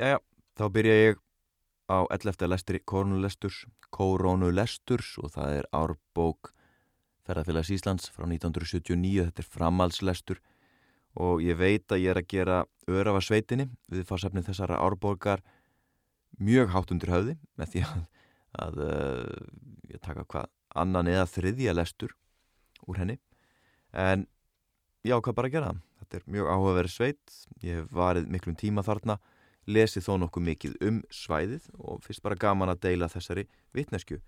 Jæja, þá byrja ég á 11. lestri Kornulesturs, Koronulesturs og það er árbók Ferðarfélags Íslands frá 1979, þetta er framhalslestur og ég veit að ég er að gera örafa sveitinni við fársefni þessara árbókar mjög hátt undir höfði með því að, að uh, ég taka hvað annan eða þriðja lestur úr henni en ég ákvað bara að gera það. Þetta er mjög áhugaverð sveit, ég hef varið miklum tíma þarna lesið þó nokkuð mikið um svæðið og fyrst bara gaman að deila þessari vitnesku.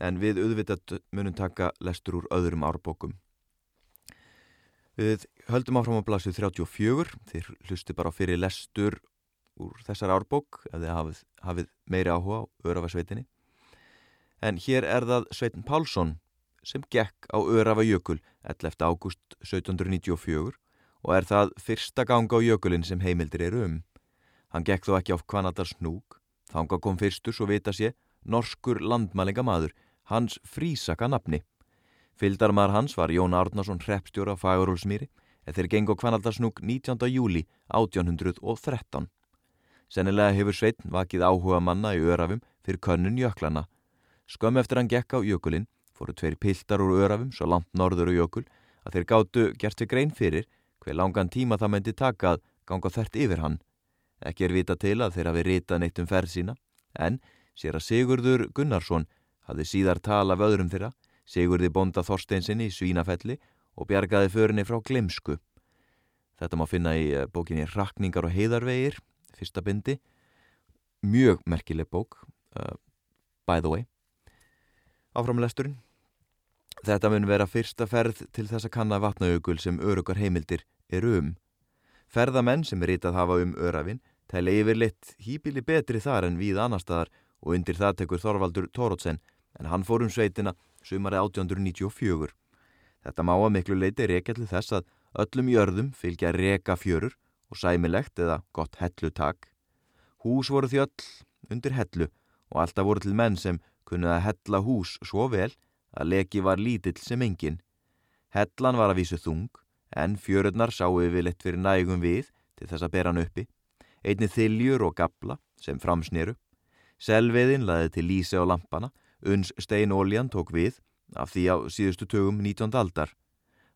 En við auðvitað munum taka lestur úr öðrum árbókum. Við höldum áfram á blasið 34, þið hlusti bara fyrir lestur úr þessar árbók ef þið hafið, hafið meiri áhuga á Örafasveitinni. En hér er það Sveitin Pálsson sem gekk á Örafa jökul 11. ágúst 1794 og er það fyrsta ganga á jökulinn sem heimildir eru um. Hann gekk þó ekki á Kvanadar snúk, þanga kom fyrstur svo vita sé norskur landmælingamadur, hans frísaka nafni. Fyldarmar hans var Jón Árnason hreppstjóra Fagurúlsmýri eða þeir geng á Kvanadar snúk 19. júli 1813. Sennilega hefur Sveitn vakið áhuga manna í örafum fyrir könnun jöklana. Skömm eftir hann gekk á jökulinn fóru tveir piltar úr örafum svo langt norður og jökul að þeir gáttu gert við grein fyrir hver langan tíma það myndi taka að ganga þert yfir hann. Ekki er vita til að þeir hafi ritað neitt um ferð sína, en sér að Sigurður Gunnarsson hafði síðar tala af öðrum þeirra, Sigurði bonda Þorsteinsinni í Svínafelli og bjargaði förinni frá Glemsku. Þetta má finna í eh, bókinni Rakningar og heiðarvegir, fyrsta bindi. Mjög merkileg bók, uh, by the way. Áframlesturinn. Þetta mun vera fyrsta ferð til þess að kanna vatnaugul sem örugar heimildir eru um. Ferðamenn sem ritað hafa um örafinn tæla yfirleitt hýpili betri þar en við annar staðar og undir það tekur Þorvaldur Tórótsen en hann fór um sveitina sumari 1894. Þetta má að miklu leiti reykjallu þess að öllum jörðum fylgja reka fjörur og sæmilegt eða gott hellutak. Hús voru því öll undir hellu og alltaf voru til menn sem kunnuð að hella hús svo vel að leki var lítill sem engin. Hellan var að vísu þung en fjörurnar sáu yfirleitt fyrir nægum við til þess að bera hann uppi, einni þiljur og gabla sem framsneru. Selviðin laði til lísi á lampana, uns steinóljan tók við af því á síðustu tögum 19. aldar.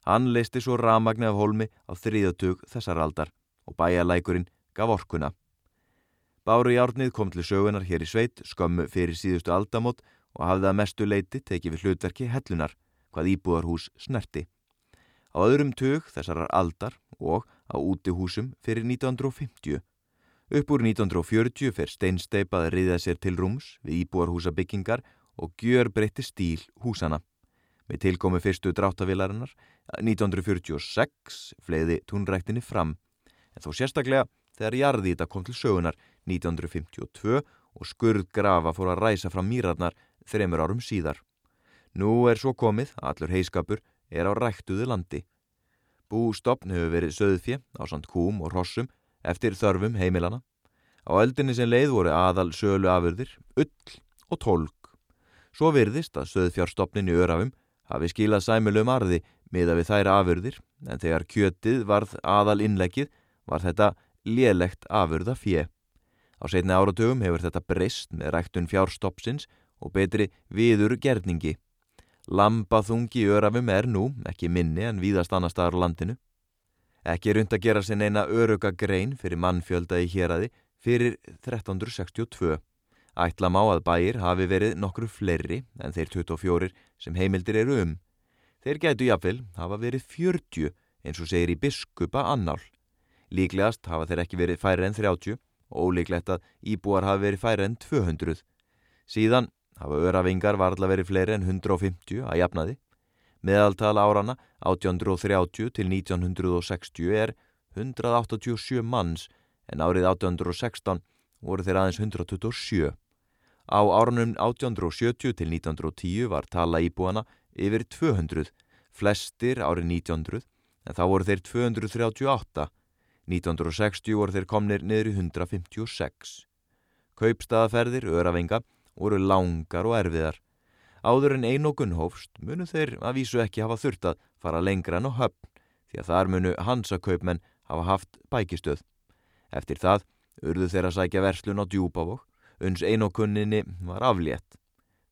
Hann leisti svo ramagni af holmi á þriðatug þessar aldar og bæjarlækurinn gaf orkuna. Báru í árnið kom til sögunar hér í sveit skömmu fyrir síðustu aldamót og hafði að mestu leiti tekið við hlutverki hellunar, hvað íbúðarhús snerti á öðrum tug þessarar aldar og á útihúsum fyrir 1950. Upp úr 1940 fer steinsteipað að riða sér til rúms við íbúarhúsabyggingar og gjör breytti stíl húsana. Með tilkomi fyrstu dráttavilarinnar 1946 fleiði túnræktinni fram, en þó sérstaklega þegar jarðýta kom til sögunar 1952 og skurð grafa fór að ræsa fram mýrarnar þreymur árum síðar. Nú er svo komið, allur heiskapur, er á ræktuðu landi. Bústopn hefur verið söðfje á samt kúm og rossum eftir þörfum heimilana. Á eldinni sem leið voru aðal sölu afurðir, ull og tólk. Svo virðist að söðfjárstopnin í örafum hafi skilað sæmulum arði miða við þær afurðir en þegar kjötið varð aðal innleggið var þetta lélegt afurða fjö. Á setni áratugum hefur þetta breyst með ræktun fjárstoppsins og betri viður gerningi. Lambaþungi örafum er nú ekki minni en víðast annar staðar á landinu. Ekki er und að gera sér neina öruga grein fyrir mannfjölda í héræði fyrir 1362. Ætla má að bæir hafi verið nokkru fleiri en þeir 24 sem heimildir eru um. Þeir gætu jafnvel hafa verið 40 eins og segir í biskupa annál. Líklegast hafa þeir ekki verið færi en 30 og ólíklegt að íbúar hafi verið færi en 200. Síðan hafa örafingar varðla verið fleiri en 150 að jafnaði. Meðaltala árana 1830 til 1960 er 187 manns en árið 1816 voru þeir aðeins 127. Á árunum 1870 til 1910 var tala íbúana yfir 200, flestir árið 1900 en þá voru þeir 238. 1960 voru þeir komnir niður í 156. Kaupstaðaferðir, örafinga, voru langar og erfiðar. Áður en einokun hófst munu þeir að vísu ekki hafa þurft að fara lengra en á höfn því að þar munu hansakaupmenn hafa haft bækistöð. Eftir það urðu þeirra sækja verslun á djúbavokk, uns einokunninni var aflétt.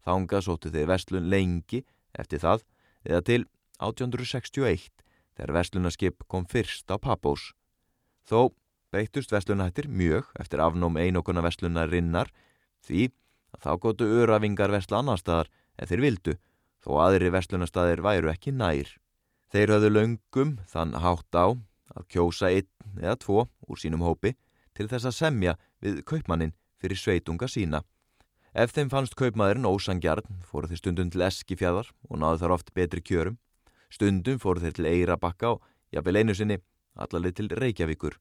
Þánga sóttu þeir verslun lengi eftir það eða til 1861 þegar verslunarskip kom fyrst á Papós. Þó breytust verslunahættir mjög eftir afnóm einokuna verslunarinnar því að þá gótu öravingar versla annar staðar en þeir vildu þó aðri verslunarstaðir væru ekki nær. Þeir höfðu löngum þann hátt á að kjósa einn eða tvo úr sínum hópi til þess að semja við kaupmannin fyrir sveitunga sína. Ef þeim fannst kaupmaðurinn ósangjarn fóru þeir stundum til Eskifjæðar og náðu þar oft betri kjörum. Stundum fóru þeir til Eirabakka og jafnvel einu sinni allarleið til Reykjavíkur.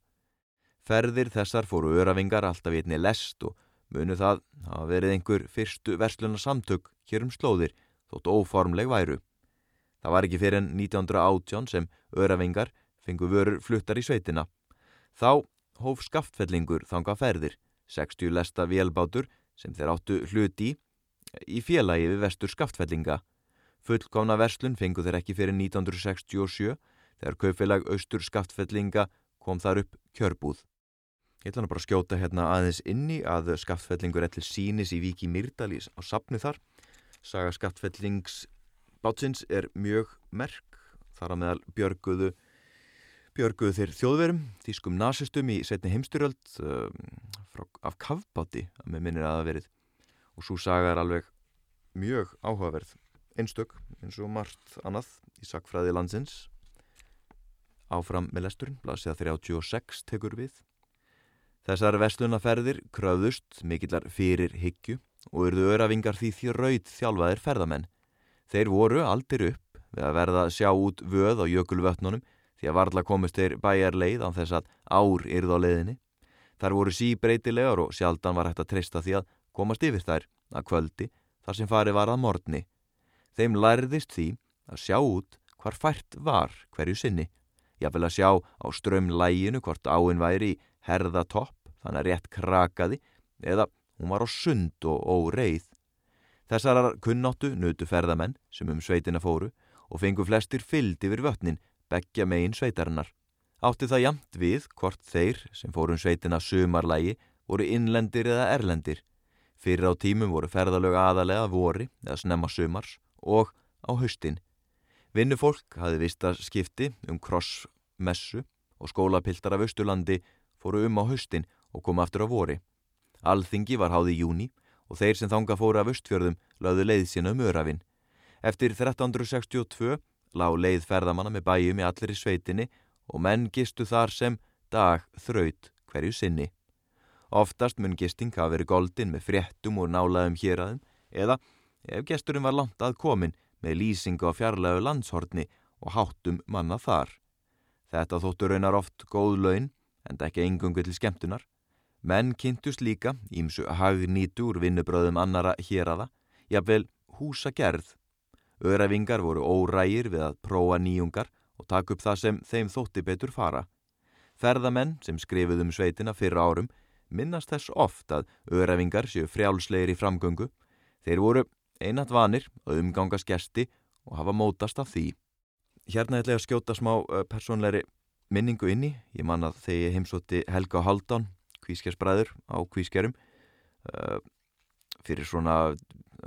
Ferðir þessar fóru öravingar alltaf í einni lest og munu það hafa verið einhver fyrstu versluna samtök hér um slóðir þótt óformleg væru. Það var ekki fyrir en 1918 sem öravingar fengu vörur fluttar í sveitina. Þá hóf skaftfellingur þanga ferðir, 60 lesta vélbátur sem þeir áttu hluti í, í félagi við vestur skaftfellinga. Fullkomna verslun fengu þeir ekki fyrir 1967 þegar kaupfélag austur skaftfellinga kom þar upp kjörbúð. Ég ætla nú bara að skjóta hérna aðeins inni að skaftfellingur til sínis í Viki Myrdalís á sapnu þar. Saga skaftfellingsbátsins er mjög merk. Þar að meðal björguðu björguðu þeir þjóðverum, þýskum nazistum í setni heimstyrjöld um, af kavbáti að með minnir að það verið. Og svo saga er alveg mjög áhugaverð. Einstök eins og margt annað í sakfræði landsins. Áfram með lesturinn, blasið að 36 tekur við Þessar vestlunarferðir kröðust mikillar fyrir higgju og urðu öravingar því raud þjálfaðir ferðamenn. Þeir voru aldir upp við að verða að sjá út vöð á jökulvötnunum því að varla komist þeir bæjar leið án þess að ár yrð á leiðinni. Þar voru síbreytilegar og sjaldan var hægt að treysta því að komast yfir þær að kvöldi þar sem farið var að morgni. Þeim lærðist því að sjá út hvar fært var hverju sinni. Ég vil að sjá á strömlæginu hvort áinn væri í herða þannig að rétt krakaði eða hún var á sund og óreið. Þessarar kunnáttu nutu ferðamenn sem um sveitina fóru og fengu flestir fyllt yfir vötnin begja megin sveitarinnar. Átti það jamt við hvort þeir sem fórum sveitina sumarlægi voru innlendir eða erlendir. Fyrir á tímum voru ferðalög aðalega vori eða snemma sumars og á haustin. Vinnufólk hafi vista skipti um krossmessu og skólapiltar af Östurlandi fóru um á haustin og kom aftur á vori. Alþingi var háði í júni og þeir sem þanga fóru af östfjörðum lögðu leið sína um örafinn. Eftir 1362 lág leið ferðamanna með bæjum í allir í sveitinni og menn gistu þar sem dag þraut hverju sinni. Oftast mun gisting hafa verið goldin með fréttum og nálaðum héræðum eða ef gesturinn var langt að komin með lýsingu á fjarlægu landshortni og háttum manna þar. Þetta þóttu raunar oft góð laun en ekki engungu til skemmtunar Menn kynntust líka, ímsu hagnýtu úr vinnubröðum annara hér aða, jafnvel húsagerð. Öravingar voru órægir við að prófa nýjungar og taka upp það sem þeim þótti betur fara. Ferðamenn sem skrifuðum sveitina fyrir árum minnast þess oft að öravingar séu frjálslegir í framgöngu. Þeir voru einat vanir að umgangast gesti og hafa mótast af því. Hérna ætla ég að skjóta smá personleiri minningu inni. Ég man að þegar ég heimsótti Helga Haldán kvískersbræður á kvískerum uh, fyrir svona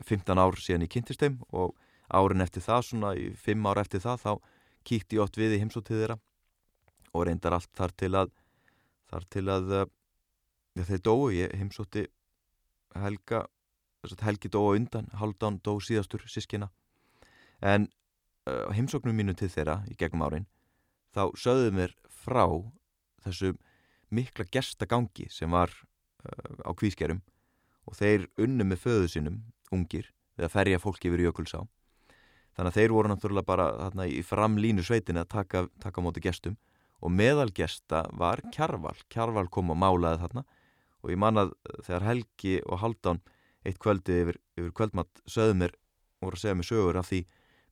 15 ár síðan ég kynntist þeim og árin eftir það, svona í 5 ár eftir það þá kíkti ég ótt við í heimsótið þeirra og reyndar allt þar til að þar til að uh, þeir dói, ég heimsótti Helga Helgi dói undan, Haldán dó síðastur sískina en uh, heimsóknum mínu til þeirra í gegnum árin þá sögðu mér frá þessu mikla gestagangi sem var uh, á kvískerum og þeir unnu með föðu sinum, ungir, við að ferja fólki yfir jökulsá. Þannig að þeir voru náttúrulega bara þarna, í framlínu sveitin að taka, taka móti gestum og meðal gesta var Kjarval. Kjarval kom og málaði þarna og ég manað þegar Helgi og Haldán eitt kvöldi yfir, yfir kvöldmatt sögumir voru að segja mig sögur af því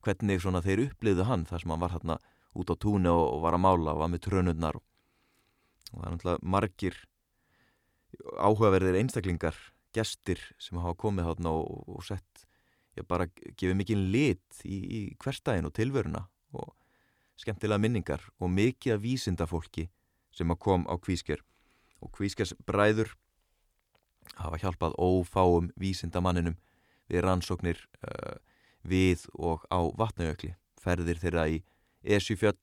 hvernig þeir uppliðu hann þar sem hann var þarna út á túnu og, og var að mála og var með trönurnar og og það er náttúrulega margir áhugaverðir einstaklingar gestir sem hafa komið þarna og, og sett, já bara gefið mikið lit í, í hverstæðin og tilveruna og skemmtilega minningar og mikið að vísinda fólki sem að kom á kvísker og kvískers bræður hafa hjálpað ófáum vísindamanninum við rannsóknir uh, við og á vatnajökli. Ferðir þeirra í Esjufjöll,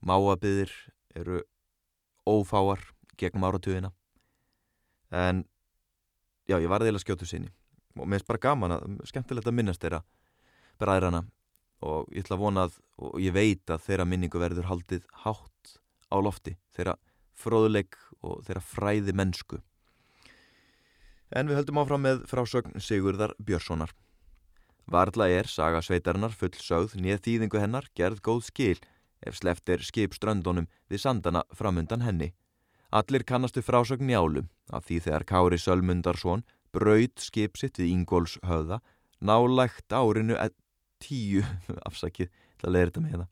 máabiðir eru ófáar gegnum áratugina. En já, ég var eða skjótu sinni og mér finnst bara gaman að, skemmtilegt að minnast þeirra bræðrana og ég ætla að vona að, og ég veit að þeirra minningu verður haldið hátt á lofti, þeirra fróðuleik og þeirra fræði mennsku. En við höldum áfram með frásögn Sigurðar Björnssonar. Varðla er saga sveitarinnar full sögð nýð þýðingu hennar gerð góð skil ef sleft er skip ströndunum við sandana framundan henni. Allir kannastu frásögn njálum af því þegar Kári Sölmundarsson braud skip sitt við Ingóls höða nálægt árinu tíu, afsakið, það leir þetta með það,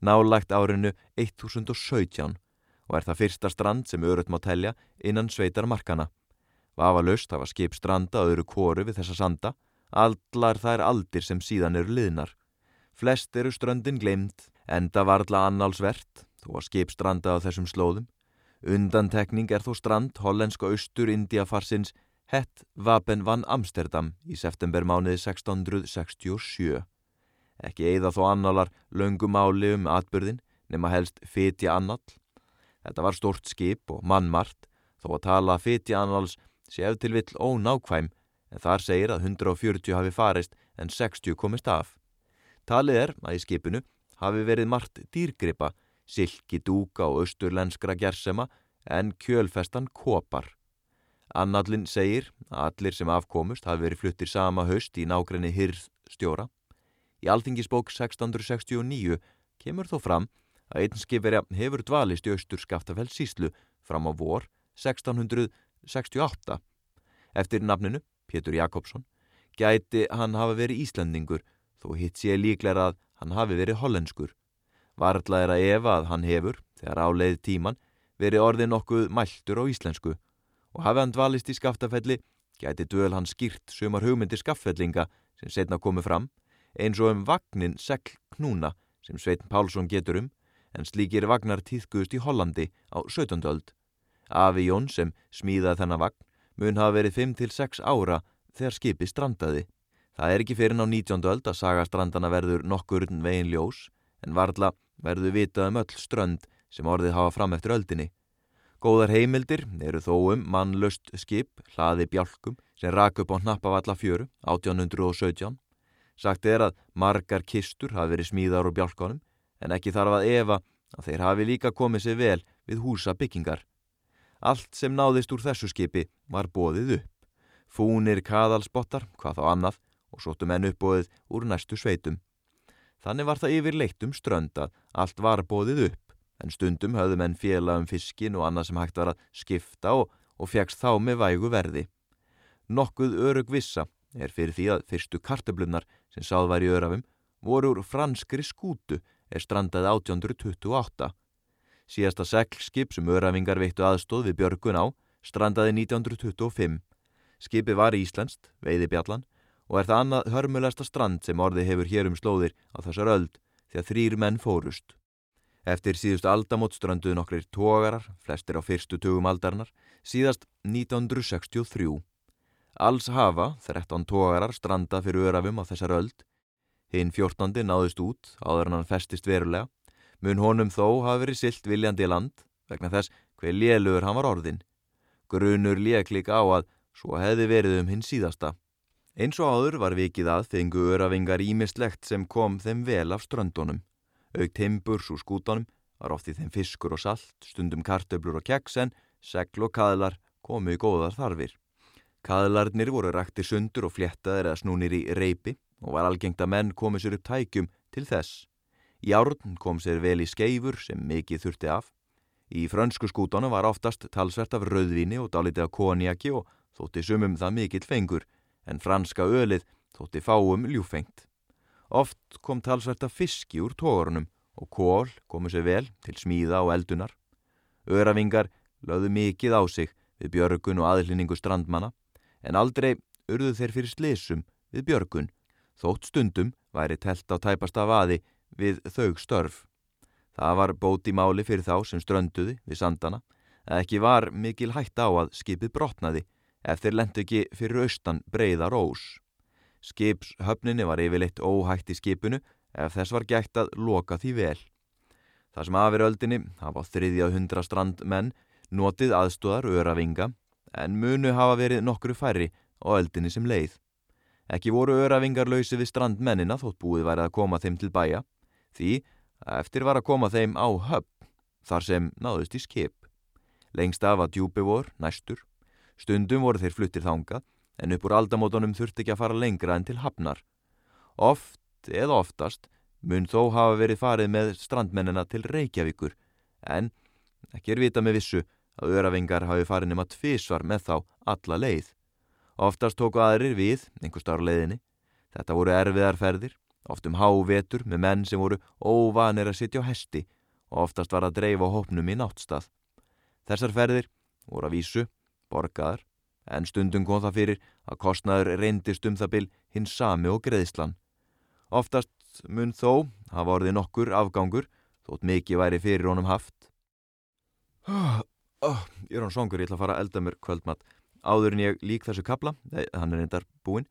nálægt árinu 1017 og er það fyrsta strand sem öruð má telja innan sveitar markana. Vafa löst hafa skip stranda öðru kóru við þessa sanda Allar þær aldir sem síðan eru liðnar. Flest eru ströndin glemt, enda varðla annálsvert, þó að skip stranda á þessum slóðum. Undantekning er þó strand hollenska austur Indiafarsins Hett Vapen van Amsterdam í septembermániði 1667. Ekki eigða þó annálar löngumáli um atbyrðin nema helst fytja annál. Þetta var stort skip og mannmart þó að tala fytja annáls séu til vill ónákvæm en þar segir að 140 hafi farist en 60 komist af. Talið er að í skipinu hafi verið margt dýrgripa, silki dúka og austurlenskra gersema en kjölfestan kopar. Annallin segir að allir sem afkomust hafi verið fluttir sama höst í nákrenni hyrstjóra. Í alþingisbók 1669 kemur þó fram að einn skipverja hefur dvalist í austur skaftafells síslu fram á vor 1668. Eftir nafninu Pétur Jakobsson, gæti hann hafa verið Íslandingur þó hitt sé líklega að hann hafi verið hollenskur. Varðla er að efa að hann hefur, þegar áleið tíman, verið orðið nokkuð mæltur á íslensku og hafi hann dvalist í skaftafelli gæti döl hann skýrt sumar hugmyndir skaffellinga sem setna komið fram eins og um vagnin segl knúna sem Sveitin Pálsson getur um en slíkir vagnar týðkuðust í Hollandi á 17. öld. Afi Jón sem smíðað þennan vagn mun hafa verið 5-6 ára þegar skipi strandaði. Það er ekki fyrir ná 19. öld að sagastrandana verður nokkur veginn ljós en varðla verður vitað um öll strönd sem orðið hafa fram eftir öldinni. Góðar heimildir eru þó um mannlöst skip, hlaði bjálkum sem rak upp á hnappavalla fjöru 1817. Sagt er að margar kistur hafi verið smíðar úr bjálkanum en ekki þarf að efa að þeir hafi líka komið sér vel við húsa byggingar. Allt sem náðist úr þessu skipi var bóðið upp. Fúnir kaðalspottar, hvað þá annað, og sóttu menn uppbóðið úr næstu sveitum. Þannig var það yfir leitt um strönd að allt var bóðið upp, en stundum höfðu menn fjela um fiskin og annað sem hægt var að skipta og, og fjagst þá með vægu verði. Nokkuð örug vissa er fyrir því að fyrstu kartablunar sem sáð var í örafum voru úr franskri skútu er strandaði 1828. Síðasta seglskip sem örafingar veittu aðstóð við Björgun á strandaði 1925. Skipið var íslenskt, veiði bjallan, og er það annað hörmulegsta strand sem orði hefur hér um slóðir á þessar öld því að þrýr menn fórust. Eftir síðustu aldamót stranduðu nokkrir tógarar, flestir á fyrstu tögum aldarnar, síðast 1963. Alls hafa 13 tógarar strandað fyrir örafum á þessar öld. Hinn 14. náðust út áður hann festist verulega mun honum þó hafa verið silt viljandi land vegna þess hver lélugur hann var orðin. Grunur lék líka á að svo hefði verið um hinn síðasta. Eins og áður var vikið að fengu örafingar ímislegt sem kom þeim vel af ströndunum. Aukt timburs úr skútonum var ofti þeim fiskur og salt, stundum kartöblur og keks en segl og kaðlar komu í góðar þarfir. Kaðlarnir voru rækti sundur og fléttaðir eða snúnir í reypi og var algengt að menn komið sér upp tækjum til þess. Járn kom sér vel í skeifur sem mikið þurfti af. Í frönsku skútana var oftast talsvert af rauðvini og dálítið af konjaki og þótti sumum það mikill fengur, en franska ölið þótti fáum ljúfengt. Oft kom talsvert af fiski úr tógarunum og kól komu sér vel til smíða og eldunar. Öravingar lögðu mikið á sig við björgun og aðlýningu strandmanna, en aldrei urðu þeir fyrir slesum við björgun, þótt stundum væri telt á tæpasta vaði við þau störf. Það var bóti máli fyrir þá sem strönduði við sandana að ekki var mikil hætt á að skipið brotnaði ef þeir lendu ekki fyrir austan breyða rós. Skipshöfninni var yfirleitt óhætt í skipinu ef þess var gætt að loka því vel. Það sem afir öldinni hafa þriðja hundra strandmenn notið aðstóðar öravinga en munu hafa verið nokkru færri á öldinni sem leið. Ekki voru öravingar lausi við strandmennina þótt búið værið að koma þeim til bæja því eftir var að koma þeim á höfn þar sem náðust í skip. Lengst af að djúpi vor, næstur. Stundum voru þeir fluttir þangað en upp úr aldamótonum þurfti ekki að fara lengra en til hafnar. Oft eða oftast mun þó hafa verið farið með strandmennina til Reykjavíkur en ekki er vita með vissu að öravingar hafi farið nema tvísvar með þá alla leið. Oftast tóku aðrir við, einhver starf leiðinni. Þetta voru erfiðarferðir, oft um hávetur með menn sem voru óvanir að sitja á hesti og oftast var að dreifa hópnum í náttstað. Þessar ferðir voru að vísu, borgaðar, en stundum kom það fyrir að kostnaður reyndist um það bil hins sami og greiðslan. Oftast mun þó hafa orðið nokkur afgangur þótt mikið væri fyrir honum haft. Oh, oh, ég er hann songur, ég ætla að fara að elda mér kvöldmatt. Áður en ég lík þessu kabla, nei, hann er reyndar búinn,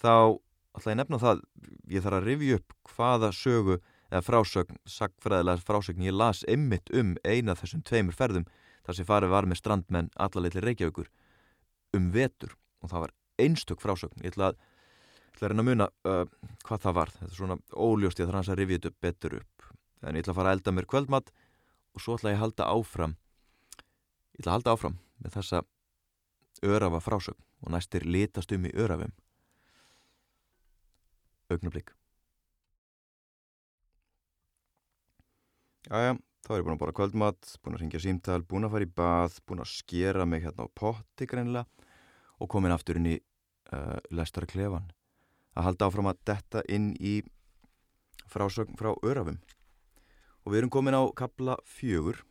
þá ætla ég nefna það, ég þarf að rifja upp hvaða sögu eða frásögn, sagfræðilega frásögn ég las ymmit um eina þessum tveimur ferðum þar sem farið var með strandmenn allalegli Reykjavíkur um vetur. Og það var einstök frásögn. Ég ætla að, ætla að reyna að muna uh, hvað það var, þetta er svona óljóst ég þarf hans að rifja þetta betur upp. En ég ætla að fara að elda mér kvöldmatt og svo ætla ég að halda áfram ég ætla að halda áfram með þessa örafa frásögn. Og næstir litast um í örafum augnablík Jæja, þá er ég búin að bora kvöldmatt, búin að ringja símtal, búin að fara í bað, búin að skera mig hérna á potti greinlega og komin aftur inn í uh, lestara klefan. Að halda áfram að detta inn í frásögn frá örafum. Og við erum komin á kapla fjögur,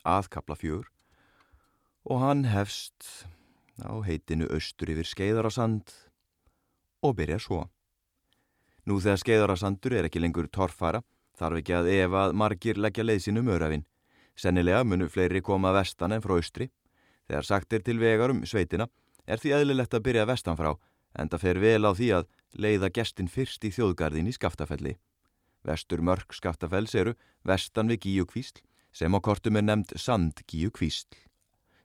að kapla fjögur, og hann hefst á heitinu austur yfir skeiðarasand og byrja svo. Nú þegar skeiðarasandur er ekki lengur torfara, Þarf ekki að ef að margir leggja leið sínum örafinn. Sennilega munu fleiri koma vestan en frá austri. Þegar sagt er til vegar um sveitina er því eðlilegt að byrja vestan frá en það fer vel á því að leiða gestin fyrst í þjóðgarðin í Skaftafelli. Vestur mörg Skaftafells eru vestan við Gíukvísl sem á kortum er nefnd Sandgíukvísl.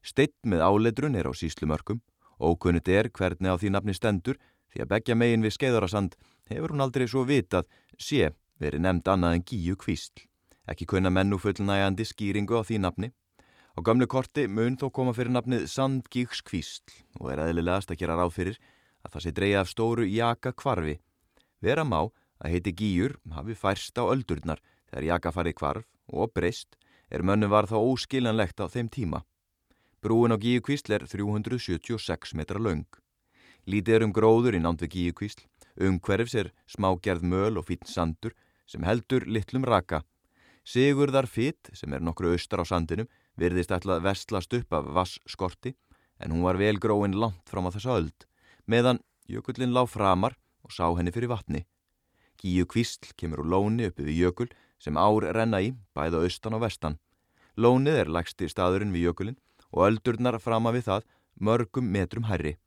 Steitt með áletrun er á síslumörkum og kunnit er hvernig á því nafni stendur því að begja megin við skeiðarasand hefur hún aldrei svo vitað sé verið nefnd annað en Gíu Kvísl. Ekki kunna mennu fullnægandi skýringu á því nafni. Á gamlu korti mun þó koma fyrir nafnið Sandgíks Kvísl og er eðlilegast að gera ráð fyrir að það sé dreyja af stóru jaka kvarfi. Vera má að heiti Gíur hafi færst á öldurnar þegar jaka farið kvarf og breyst er mönnu var þá óskiljanlegt á þeim tíma. Brúin á Gíu Kvísl er 376 metra laung. Lítið er um gróður í nánd við Gíu Kvísl, umhverfs er smágerð möl og fítn sandur sem heldur litlum raka. Sigurðar Fitt, sem er nokkru austar á sandinum, virðist ætlað vestlast upp af vassskorti, en hún var vel gróin langt fram á þessa öld, meðan jökullin lág framar og sá henni fyrir vatni. Gíu kvísl kemur úr lóni uppi við jökul sem ár renna í, bæða austan og vestan. Lónið er lagsti staðurinn við jökulin og öldurnar frama við það mörgum metrum herri.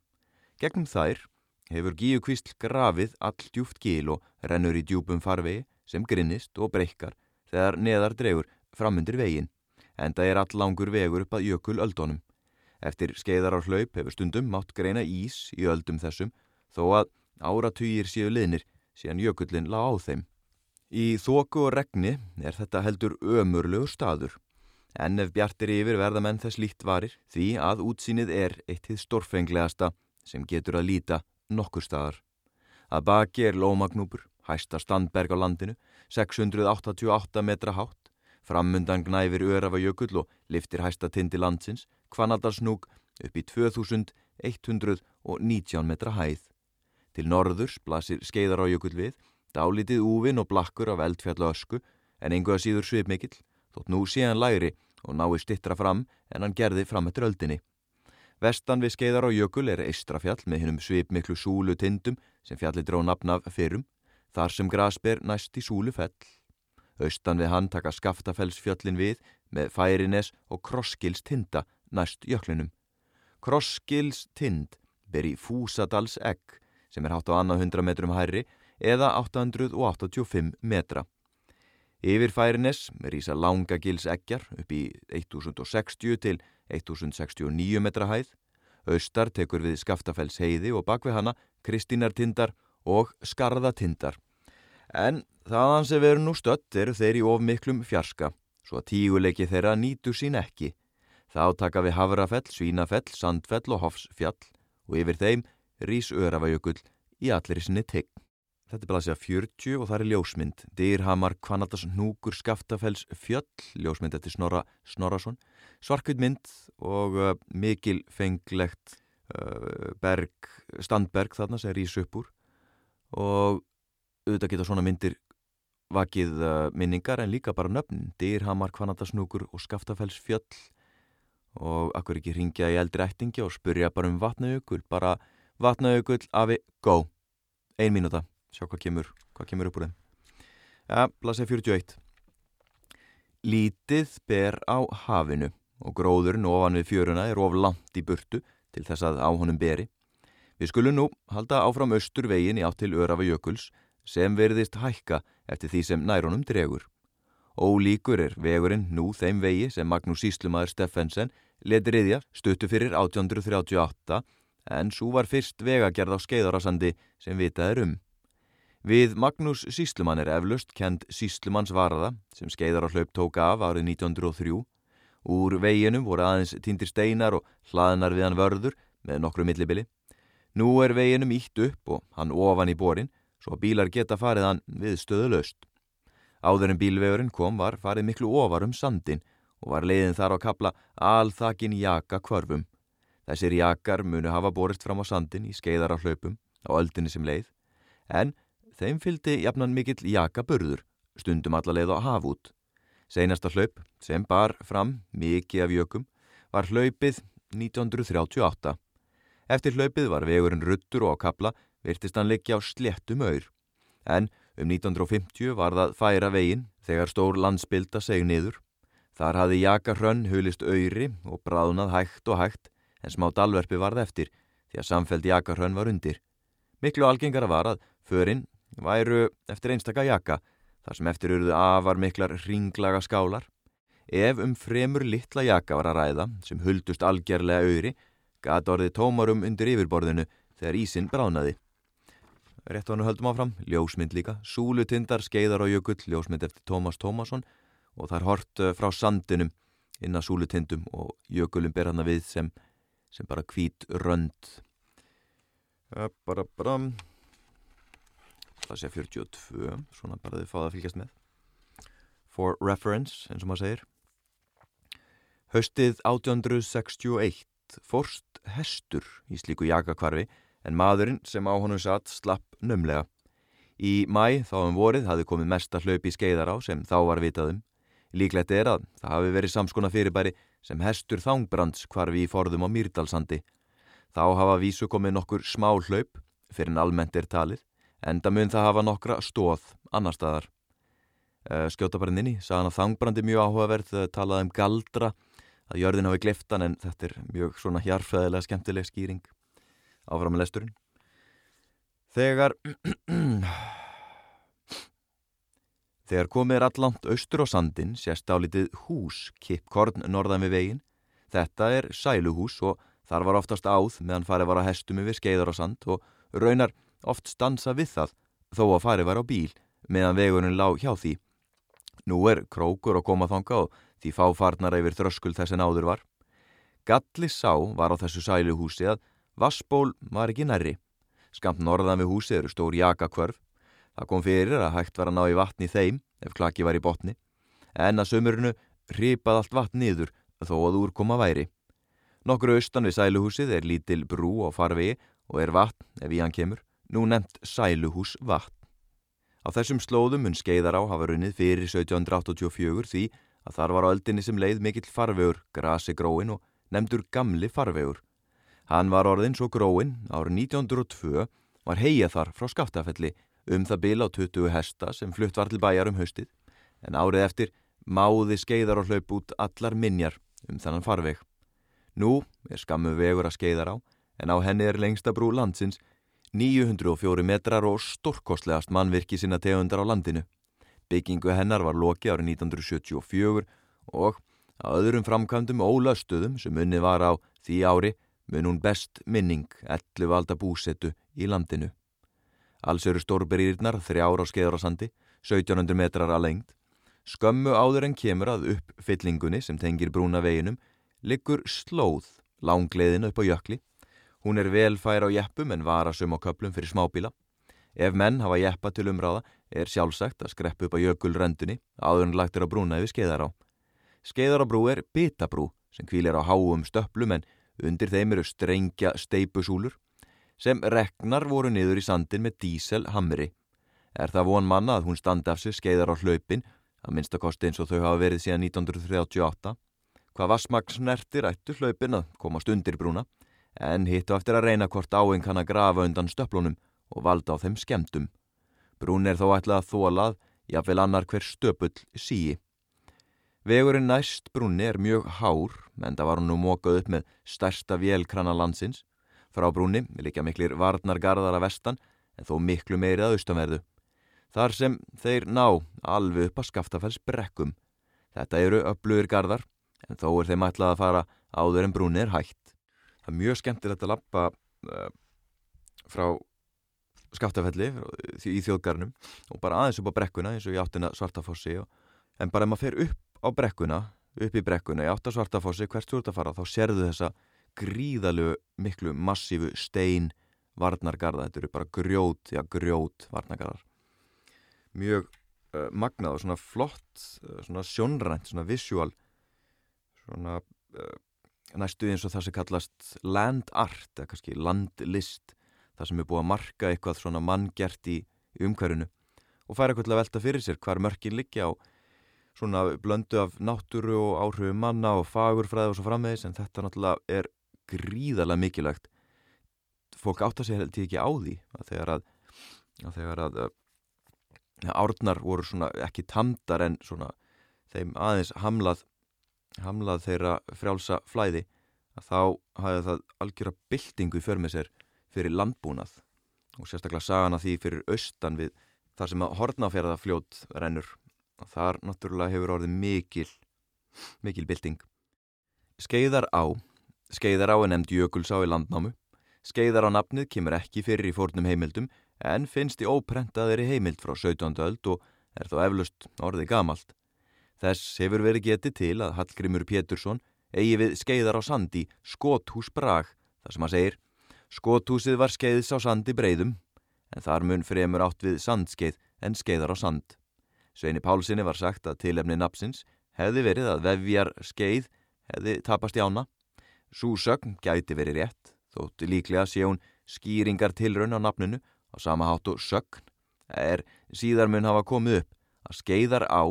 Gegnum þær hefur Gíu kvísl grafið all djúft gíl og rennur í djúpum farvegi sem grinnist og breykar þegar neðar dregur framundir vegin, en það er all langur vegur upp að jökul öldunum. Eftir skeiðar á hlaup hefur stundum mátt greina ís í öldum þessum, þó að áratugir séu liðnir síðan jökullin lág á þeim. Í þóku og regni er þetta heldur ömurlegur staður, en ef bjartir yfir verða menn þess líkt varir því að útsýnið er eitt hið stórfenglegasta sem getur að líta nokkur staðar. Að baki er lómagnúpur, hæsta standberg á landinu, 688 metra hátt, framundan gnæfir örafa jökull og liftir hæsta tindi landsins, Kvanaldarsnúk upp í 2119 metra hæð. Til norðurs blasir skeiðar á jökull við, dálítið úvin og blakkur af eldfjallu ösku, en einhverja síður svipmikill, þótt nú sé hann læri og nái stittra fram en hann gerði fram eftir öldinni. Vestan við skeiðar á jökul er eistrafjall með hinnum svipmiklu súlu tindum sem fjalli dró nafnaf fyrrum þar sem grasber næst í súlu fell. Austan við hann taka skaftafellsfjöllin við með færines og krossgils tinda næst jöklinum. Krossgils tind ber í Fúsadals egg sem er hátt á annað 100 metrum hærri eða 885 metra. Yfir færines rýsa langa gils eggjar upp í 1060 til 1069 metra hæð. Östar tekur við Skaftafells heiði og bakvið hana Kristínartindar og Skarðatindar. En þaðan sem veru nú stött eru þeir í of miklum fjarska, svo að tíguleiki þeirra nýtu sín ekki. Þá taka við Havrafell, Svínafell, Sandfell og Hofsfjall og yfir þeim rýs Örafajökull í allir sinni tegn. Þetta er blasið að 40 og það er ljósmynd. Dýrhamar, Kvanaldas, Núkur, Skaftafells, Fjöll, ljósmynd eftir Snorra Snorarsson. Svarkvítmynd og uh, mikil fenglegt uh, berg, standberg þarna sem rýs upp úr. Og auðvitað geta svona myndir vakið uh, minningar en líka bara nöfn. Dýrhamar, Kvanaldas, Núkur og Skaftafells, Fjöll. Og akkur ekki ringja í eldri ættingi og spurja bara um vatnajökul. Bara vatnajökull, afi, go. Ein mínúta sjá hvað kemur, hvað kemur upp úr þeim. Ja, blasið 41. Lítið ber á hafinu og gróðurinn ofan við fjöruna er of langt í burtu til þess að á honum beri. Við skulum nú halda áfram austur vegin í átt til Örafa Jökuls sem verðist hækka eftir því sem nærunum dregur. Ólíkur er vegurinn nú þeim vegi sem Magnús Íslumadur Steffensen leti riðja stuttu fyrir 1838 en svo var fyrst vegagerð á skeiðarasandi sem vitað er um. Við Magnús Síslumann er eflaust kend Síslumanns varða sem skeiðar á hlaup tóka af árið 1903. Úr veginum voru aðeins tindir steinar og hlaðnar við hann vörður með nokkru millibili. Nú er veginum ítt upp og hann ofan í borin svo bílar geta farið hann við stöðulegst. Áður en bílvegurinn kom var farið miklu ofar um sandin og var leiðin þar á kapla alþakin jaka kvörfum. Þessir jakar munu hafa borist fram á sandin í skeiðar á hlaupum á öldinni sem leið en Þeim fylgdi jafnan mikill jakaburður, stundum allarleið á hafút. Seinasta hlaup, sem bar fram mikið af jökum, var hlaupið 1938. Eftir hlaupið var vegurinn ruttur og á kapla virtist hann leggja á sléttum öyr. En um 1950 var það færa veginn þegar stór landsbylda seg niður. Þar hafði jakarhrönn hulist öyri og bráðnað hægt og hægt en smá dalverfi varð eftir því að samfeld jakarhrönn var undir. Miklu algengara var að förinn væru eftir einstaka jakka þar sem eftir eruðu afar miklar ringlaga skálar. Ef um fremur litla jakka var að ræða sem huldust algjörlega öyri gata orðið tómarum undir yfirborðinu þegar ísinn bránaði. Rétt á hann höldum áfram, ljósmynd líka, súlutindar, skeiðar og jökull, ljósmynd eftir Tómas Tómasson og það er hort eh, frá sandinum inn að súlutindum og jökulum ber hann að við sem, sem bara hvít rönd. Bara, bara, það sé 42 svona bara þið fáða að fylgjast með. For reference eins og maður segir. Haustið 1861 forst hestur í slíku jakakvarfi en maðurinn sem á honum satt slapp nömlega. Í mæ þá um vorið hafði komið mesta hlaup í skeiðar á sem þá var vitaðum. Líklegt er að það hafi verið samskona fyrirbæri sem hestur þángbrands kvarfi í forðum á Mýrdalsandi. Þá hafa vísu komið nokkur smá hlaup fyrir en almennt er talið Enda mun það hafa nokkra stóð annar staðar. Skjóta bara inn í, sagðan að þangbrandi mjög áhugaverð, talaði um galdra, að jörðin hafi gliftan en þetta er mjög svona hjarfæðilega skemmtileg skýring áfram með lesturinn. Þegar, þegar komið er allant austur á sandin sést álitið hús, kippkorn norðan við vegin. Þetta er sæluhús og þar var oftast áð meðan farið var að hestum yfir skeiðar á sand og raunar oft stansa við það þó að farið var á bíl meðan vegurinn lág hjá því. Nú er krókur að koma þanga og því fáfarnar yfir þröskul þess en áður var. Galli sá var á þessu sæluhúsi að vassból var ekki nærri. Skamt norðan við húsi eru stór jakakvörf. Það kom fyrir að hægt var að ná í vatni þeim ef klaki var í botni. En að sömurinu ripað allt vatn niður þó að úr koma væri. Nokkur austan við sæluhúsið er lítil brú á farvegi og er vatn ef í hann kemur nú nefnt Sæluhús vatn. Á þessum slóðum mun skeiðar á hafa runnið fyrir 1784 því að þar var á öldinni sem leið mikill farvegur, grasi gróin og nefndur gamli farvegur. Hann var orðin svo gróin, árið 1902 var heia þar frá skaftafelli um það bil á 20 hesta sem flutt var til bæjar um haustið, en árið eftir máði skeiðar og hlaup út allar minjar um þannan farveg. Nú er skammu vegur að skeiðar á, en á henni er lengsta brú landsins 904 metrar og stórkostlegast mannvirki sinna tegundar á landinu. Byggingu hennar var loki árið 1974 og að öðrum framkvæmdum ólöstuðum sem unni var á því ári mun hún best minning 11 valda búsettu í landinu. Alls eru stórberýrnar þrjára á skeiðarásandi, 1700 metrar að lengt. Skömmu áður en kemur að uppfyllingunni sem tengir brúna veginum liggur slóð langleiðin upp á jökli. Hún er velfær á jeppum en varasum á köplum fyrir smábíla. Ef menn hafa jeppa til umráða er sjálfsagt að skreppu upp á jökulröndunni áður en lagtir á brúna yfir skeiðará. Skeiðarabrú er bitabrú sem kvílir á háum stöplum en undir þeim eru strengja steipusúlur sem reknar voru niður í sandin með díselhamri. Er það von manna að hún standi af sig skeiðar á hlaupin, að minnstakosti eins og þau hafa verið síðan 1938. Hvað vassmagn snertir ættu hlaupin að komast undir brúna, en hittu eftir að reyna hvort áinn kann að grafa undan stöplunum og valda á þeim skemdum. Brún er þó ætlað að þólað, jáfnvel annar hver stöpull síi. Vegurinn næst brúnni er mjög hár, en það var hún nú mókað upp með stærsta vélkrana landsins, Frá brúni líka miklir varnargarðar að vestan en þó miklu meiri að austanverðu. Þar sem þeir ná alveg upp að skaftafells brekkum. Þetta eru öflugir garðar en þó er þeim ætlað að fara áður en brúni er hægt. Það er mjög skemmtilegt að lappa uh, frá skaftafelli í þjóðgarnum og bara aðeins upp á brekkuna eins og ég áttina svartafossi en bara ef maður fer upp á brekkuna, upp í brekkuna, ég átta svartafossi hvert þú ert að fara þá serðu þessa gríðalegu miklu massífu stein varnargarða, þetta eru bara grjót já grjót varnargarðar. Mjög uh, magnað og svona flott, uh, svona sjónrænt svona visual svona uh, næstu eins og það sem kallast land art eða kannski landlist það sem er búið að marka eitthvað svona manngert í, umhverfinu og færa eitthvað til að velta fyrir sér hvar mörkin liggja á svona blöndu af náttúru og áhrifu manna og fagurfræði og svo frammeðis en þetta náttúrulega er gríðarlega mikilvægt. Fólk átt að segja held ég ekki á því að þegar að, að, þegar að ja, árnar voru svona ekki tamdar en svona þeim aðeins hamlað hamlað þeirra frjálsa flæði að þá hafði það algjöra byltingu í förmið sér fyrir landbúnað og sérstaklega sagana því fyrir austan við þar sem að hortnafjörðafljót rennur og þar náttúrulega hefur orðið mikil mikil bylting skeiðar á Skeiðar á er nefnd Jökulsá í landnámu. Skeiðar á nafnið kemur ekki fyrir í fórnum heimildum en finnst í óprentaðir í heimild frá 17. öld og er þó eflust orðið gamalt. Þess hefur verið getið til að Hallgrimur Pétursson eigi við skeiðar á sandi Skothús Brag þar sem að segir Skothúsið var skeiðs á sandi breyðum en þar mun fremur átt við sandskeið en skeiðar á sand. Sveini Pálssoni var sagt að tilefni napsins hefði verið að vefjar skeið hefði tapast í ána Súsögn gæti verið rétt, þóttu líklega sé hún skýringar tilraun á nafninu á sama hátt og sögn er síðar mun hafa komið upp að skeiðar á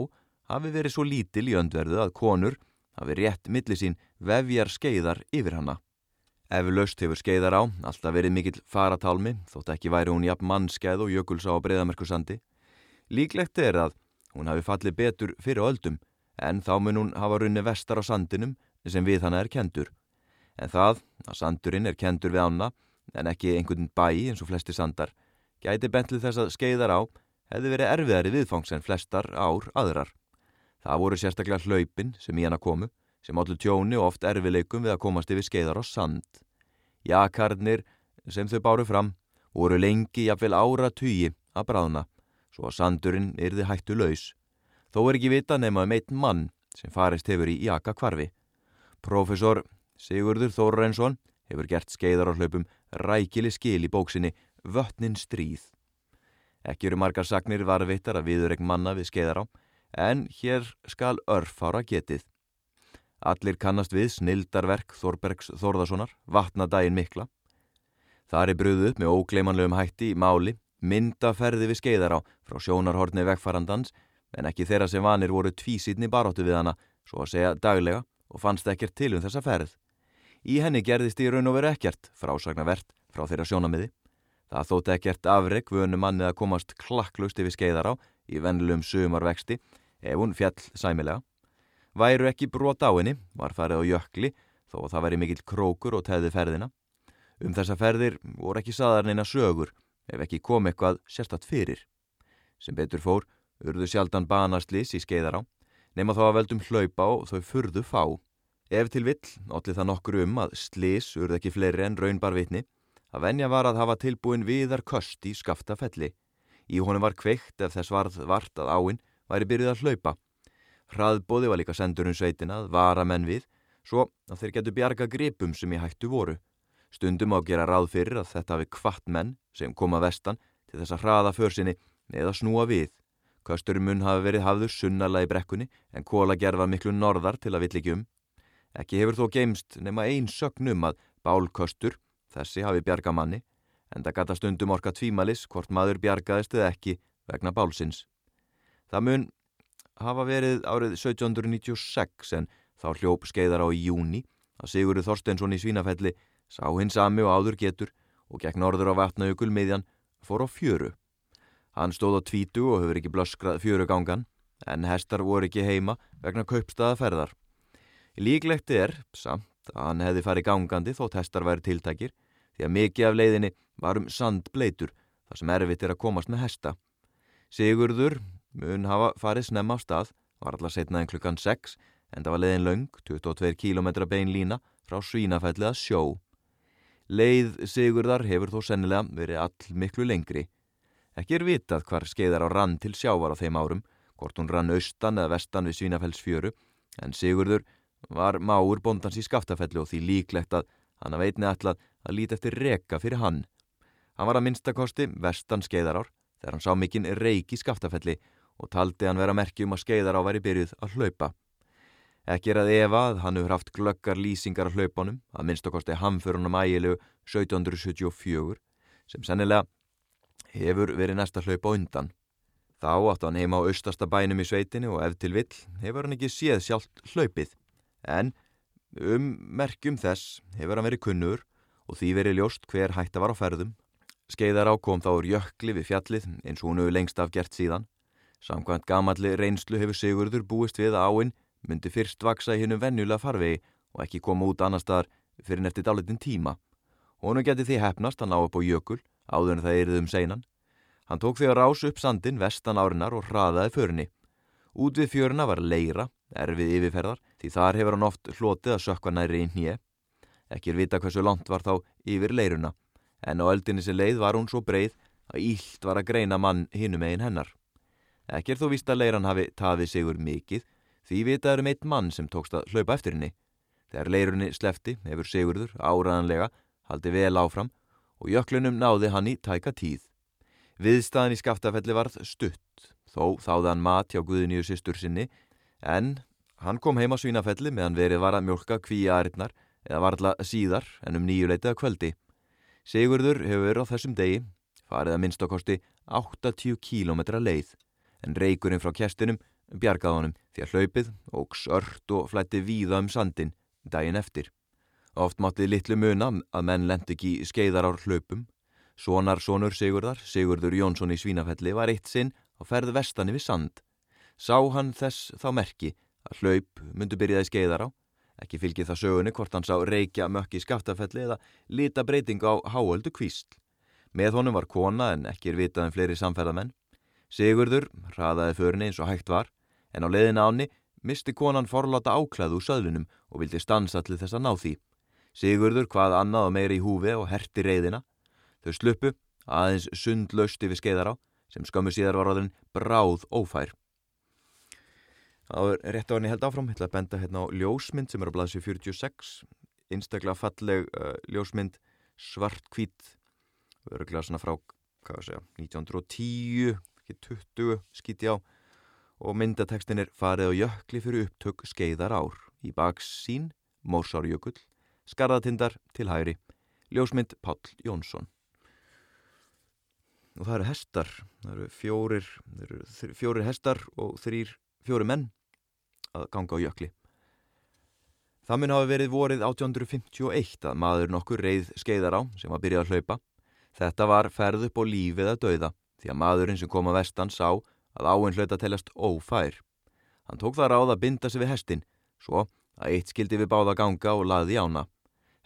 hafi verið svo lítil í öndverðu að konur hafi rétt milli sín vefjar skeiðar yfir hanna. Eflaust hefur skeiðar á alltaf verið mikill faratálmi þótt ekki væri hún jafn mannskeið og jökulsá á breyðamerkusandi. Líklegt er að hún hafi fallið betur fyrir öldum en þá mun hún hafa runni vestar á sandinum sem við hana er kendur En það, að sandurinn er kendur við ána, en ekki einhvern bæ eins og flesti sandar, gæti bentlið þess að skeiðar á hefði verið erfiðari viðfangs en flestar ár aðrar. Það voru sérstaklega hlaupin sem í hana komu, sem allir tjóni og oft erfileikum við að komast yfir skeiðar á sand. Jakarnir sem þau báru fram voru lengi jafnvel ára tugi að bráðna, svo að sandurinn yrði hættu laus. Þó er ekki vita nema um einn mann sem farist hefur í jakakvarfi. Profesor Sigurður Þórrensson hefur gert skeiðar á hlaupum rækili skil í bóksinni Vötnin stríð. Ekki eru margar sagnir varvittar að viðurregn manna við skeiðar á, en hér skal örfára getið. Allir kannast við snildarverk Þorbergs Þórðarssonar, vatnadægin mikla. Það er bröðuð með ógleimanlegum hætti í máli, myndaferði við skeiðar á frá sjónarhorni vegfarandans, en ekki þeirra sem vanir voru tvísýtni baróttu við hana, svo að segja daglega, og fannst ekkert til um þessa ferð. Í henni gerðist í raun og veru ekkert, frásagnavert, frá þeirra sjónamiði. Það þótt ekkert afreg vönu manni að komast klakklust yfir skeiðar á í vennilegum sumarvexti ef hún fjall sæmilega. Væru ekki brot á henni, var farið á jökli, þó að það væri mikill krókur og teði ferðina. Um þessa ferðir voru ekki saðarneina sögur, ef ekki kom eitthvað sérstatt fyrir. Sem betur fór, urðu sjaldan banaslis í skeiðar á, nema þá að veldum hlaupa og þau furðu fá. Ef til vill, allir það nokkur um að slis urðu ekki fleiri en raunbar vitni, að venja var að hafa tilbúin viðar köst í skaftafelli. Í honum var kveikt ef þess varð vart að áinn væri byrjuð að hlaupa. Hraðbóði var líka sendur um sveitina að vara menn við, svo að þeir getu bjarga gripum sem í hættu voru. Stundum á að gera ráð fyrir að þetta hafi kvart menn sem koma vestan til þess að hraða försinni eða snúa við. Kösturum mun hafi verið hafður sunnala í brekkunni en kóla gerfa miklu norðar til að vill ekki um. Ekki hefur þó geimst nema einn sögnum að bálköstur, þessi hafi bjarga manni, en það gata stundum orka tvímalis hvort maður bjargaðist eða ekki vegna bálsins. Það mun hafa verið árið 1796 en þá hljóp skeiðar á í júni að Sigurður Þorstensson í Svínafelli sá hins sami og áður getur og gekk norður á vatnaugul miðjan fór á fjöru. Hann stóð á tvítu og hefur ekki blöskrað fjörugangan en hestar voru ekki heima vegna kaupstaðaferðar. Líklegt er, samt, að hann hefði farið gangandi þótt hestar væri tiltækir því að mikið af leiðinni var um sandbleitur þar sem erfitt er að komast með hesta. Sigurður mun hafa farið snemma á stað, var alltaf setnað en klukkan 6 en það var leiðin laung, 22 km bein lína frá Svínafælli að sjó. Leið Sigurðar hefur þó sennilega verið all miklu lengri. Ekki er vitað hvar skeiðar á rann til sjávar á þeim árum, hvort hún rann austan eða vestan við Svínafellsfjöru, en Sigurður var máur bondans í skaftafelli og því líklegt að hann að veitni alltaf að líti eftir reka fyrir hann. Hann var að minnstakosti vestan skeiðarár þegar hann sá mikinn reik í skaftafelli og taldi hann vera merkjum að skeiðará væri byrjuð að hlaupa. Ekki er að Eva að hann hefur haft glöggar lýsingar af hlaupunum, að minnstakosti hamförunum ægilegu 1774, sem sennilega hefur verið næsta hlaupa undan. Þá átt hann heima á austasta bænum í sveitinni og ef til vill hefur hann ekki séð sjálft hlaupið, en um merkjum þess hefur hann verið kunnur og því verið ljóst hver hætta var á ferðum. Skeiðar ákom þá úr jökli við fjallið eins og hún hefur lengst af gert síðan. Samkvæmt gamalli reynslu hefur Sigurður búist við að áinn myndi fyrst vaksa í hinnum vennulega farvegi og ekki koma út annar staðar fyrir neftir dálitin tíma. Honum geti því hefnast að ná upp á jökul áður en það eruð um seinan. Hann tók því að rása upp sandin vestan árinar og hraðaði förni. Út við fjöruna var leira, erfið yfirferðar, því þar hefur hann oft hlotið að sökka næri í nýje. Ekki er vita hversu langt var þá yfir leiruna, en á öldinni sem leið var hún svo breið að ílt var að greina mann hinum eigin hennar. Ekki er þó vist að leiran hafi tafið sigur mikið, því vitaður um eitt mann sem tókst að hlaupa eftir henni. Þegar leirunni slefti hefur sigurður áraðanlega haldi vel áfram og jöklunum náði hann í tæka tíð. Viðstæðan í skaftafelli varð stutt, þó þáði hann mat hjá Guðiníu sýstur sinni, en hann kom heim á svínafelli meðan verið var að mjölka kvíja aðrinnar eða varðla síðar en um nýjuleitið að kvöldi. Sigurður hefur á þessum degi farið að minnst okkosti 80 km leið en reykurinn frá kestinum bjargað honum því að hlaupið og sört og flætti víða um sandin daginn eftir. Oft máttið litlu muna að menn lendi ekki skeiðar ár hlaupum. Sonar sonur Sigurðar, Sigurður Jónsson í Svínafelli var eitt sinn á ferð vestani við sand. Sá hann þess þá merki að hlaup myndu byrjaði skeiðar á Ekki fylgir það sögunni hvort hann sá reykja mökki skaftafelli eða lita breyting á háöldu kvísl. Með honum var kona en ekki er vitað en fleiri samferðamenn. Sigurður hraðaði förinni eins og hægt var en á leiðin áni misti konan forláta áklæðu úr söðlunum og vildi stansa til þess að ná því. Sigurður hvað annað og meiri í húfi og herti reyðina. Þau sluppu aðeins sundlaust yfir skeiðar á sem skömmu síðar var þenn bráð ófær. Það er rétt á henni held áfram, ég ætla að benda hérna á ljósmynd sem er á blaðsju 46, einstaklega falleg uh, ljósmynd, svart-hvít, öruglega svona frá, hvað að segja, 1910, ekki 20, skýti á, og myndatekstin er farið á jökli fyrir upptök skeiðar ár, í baks sín, Mórsárjökull, skarðatindar til hæri, ljósmynd Páll Jónsson. Og það eru hestar, það eru fjórir, það eru fjórir hestar og þrýr fjóri menn að ganga á jökli. Það mun hafi verið vorið 1851 að maður nokkur reið skeiðar á sem var byrjað að hlaupa. Þetta var ferð upp á lífið að dauða því að maðurinn sem kom að vestan sá að áinn hlauta telast ófær. Hann tók það ráð að binda sig við hestin, svo að eitt skildi við báða ganga og laði ána.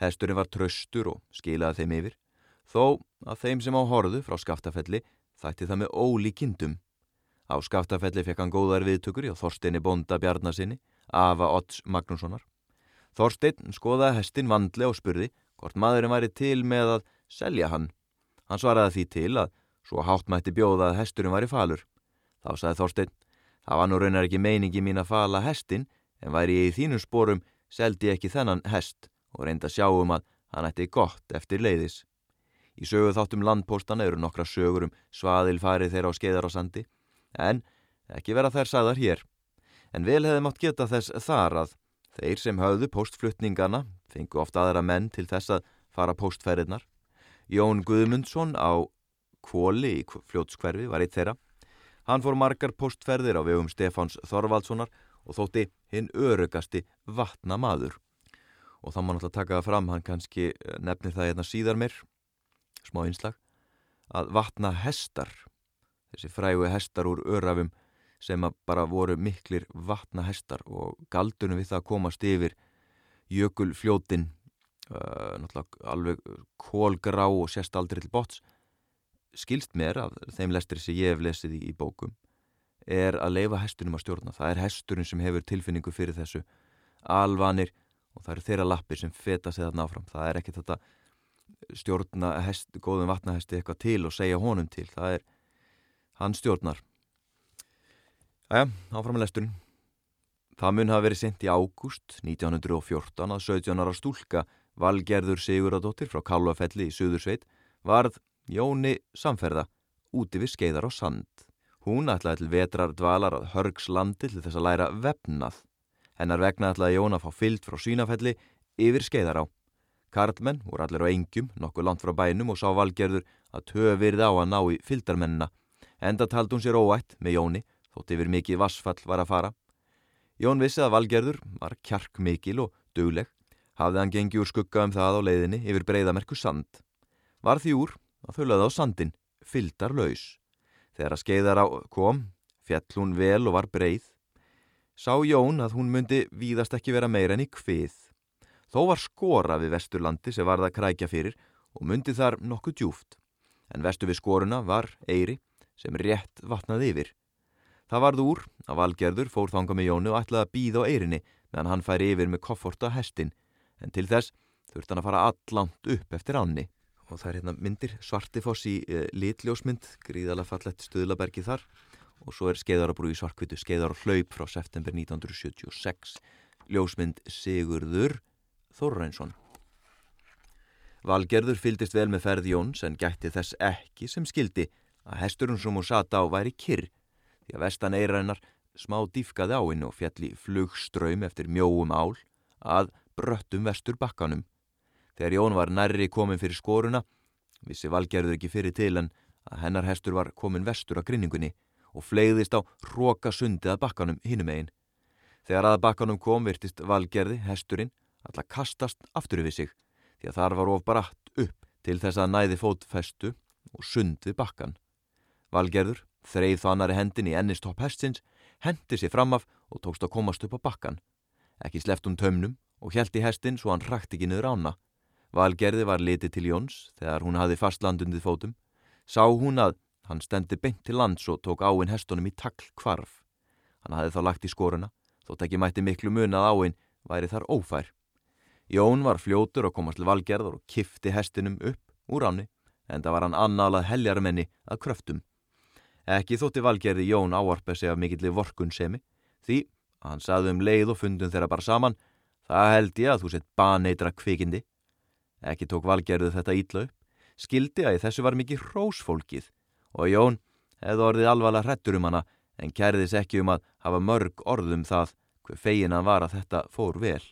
Hesturinn var tröstur og skilaði þeim yfir, þó að þeim sem á horðu frá skaftafelli þætti það með ólíkindum. Á skaftafelli fekk hann góðar viðtökur í Þorsteini Bonda Bjarnasinni, Ava Otts Magnússonar. Þorstein skoðaði hestin vandle og spurði hvort maðurinn væri til með að selja hann. Hann svaraði því til að svo hátt mætti bjóða að hesturinn væri falur. Þá sagði Þorstein, það var nú raunar ekki meiningi mín að fala hestin, en væri ég í þínum sporum seldi ekki þennan hest og reynda að sjá um að hann ætti gott eftir leiðis. Í sögu þáttum landpóstana eru nokkra sögur um svaðilfarið þeirra á skeiðar á sandi, en ekki vera þær sagðar hér. En vel hefði mátt geta þess þar að þeir sem höfðu postflutningana fengu ofta aðra menn til þess að fara postferðirnar. Jón Guðmundsson á Kvóli í fljótskverfi var eitt þeirra. Hann fór margar postferðir á vegum Stefáns Þorvaldssonar og þótti hinn örugasti vatna maður. Og þá má náttúrulega taka það fram, hann kannski eh, nefnir það hérna síðar mér, smá einslag, að vatna hestar, þessi frægu hestar úr örafum sem bara voru miklir vatna hestar og galdunum við það að komast yfir jökulfljótin, uh, náttúrulega alveg kólgrá og sérst aldrei til bots, skilst mér af þeim lestri sem ég hef lesið í, í bókum er að leifa hestunum að stjórna. Það er hesturinn sem hefur tilfinningu fyrir þessu alvanir og það eru þeirra lappir sem feta sig þarna áfram. Það er ekki þetta stjórna hest, góðum vatnahesti eitthvað til og segja honum til. Það er, hann stjórnar. Æja, áfram með lesturinn. Það mun hafa verið sendt í ágúst 1914 að 17 ára stúlka Valgerður Siguradóttir frá Kalvafelli í Suðursveit varð Jóni samferða úti við skeiðar á sand. Hún ætlaði til vetrar dvalar að hörgslandi til þess að læra vefnað. Hennar vegna ætlaði Jón að fá fyllt frá sínafelli yfir skeiðar á. Karlmenn voru allir á engjum, nokkuð langt frá bænum og sá valgerður að töfirð á að ná í fylgdarmennina. Enda taldi hún sér óætt með Jóni, þótt yfir mikið vassfall var að fara. Jón vissi að valgerður var kjark mikil og dugleg. Hafði hann gengið úr skugga um það á leiðinni yfir breyðamerku sand. Var því úr að þau löði á sandin, fyldar laus. Þegar að skeiðar á kom, fjall hún vel og var breið. Sá Jón að hún myndi víðast ekki vera meira enn í hvið. Þó var skora við vesturlandi sem varða krækja fyrir og myndi þar nokkuð djúft. En vestu við skoruna var Eyri sem rétt vatnaði yfir. Það varð úr að Valgerður fór þanga með Jónu og ætlaði að býða á Eyrinni meðan hann færi yfir með kofforta hestin en til þess þurfti hann að fara allant upp eftir ánni og það er hérna myndir Svartifoss í e, litljósmynd gríðalega fallett stuðlabergi þar. Og svo er skeiðarabrú í Svarkvitu skeiðar og hlaup frá september 1976 ljósmynd Sigurður Þorrænsson Valgerður fyldist vel með ferð Jóns en gætti þess ekki sem skildi að hesturinn sem hún sata á væri kyrr. Því að vestan eirænar smá dýfkaði á hennu og fjalli flugströym eftir mjóum ál að bröttum vestur bakkanum Þegar Jón var nærri komin fyrir skoruna, vissi valgerður ekki fyrir til en að hennar hestur var komin vestur á grinningunni og fleiðist á hróka sundið að bakkanum hinum einn. Þegar að bakkanum kom virtist valgerði, hesturinn, alltaf kastast aftur yfir sig því að þar var of bratt upp til þess að næði fótfestu og sundið bakkan. Valgerður þreið þannari hendin í ennistopp hestins, hendi sér framaf og tókst að komast upp á bakkan. Ekki sleft um tömnum og hjælti hestin svo hann rætti ekki niður ána. Valgerði var litið til Jóns þegar hún hafi fast landundið fótum. Sá hún að hann stendi beint til lands og tók áinn hestunum í takl kvarf. Hann hafi þá lagt í skoruna, þótt ekki mætti miklu mun að áinn væri þar ófær. Jón var fljótur og komast til Valgerður og kifti hestinum upp úr áni, en það var hann annalað heljarmenni að kröftum. Ekki þótti Valgerði Jón áarpa sig af mikilli vorkunsemi, því að hann saði um leið og fundum þeirra bara saman, það held ég að þú sett baneitra kvikindi. Ekki tók valgerðu þetta ítla upp, skildi að þessu var mikið hrósfólkið og Jón hefði orðið alvarlega hrettur um hana en kærðis ekki um að hafa mörg orðum það hver fegin hann var að þetta fór vel.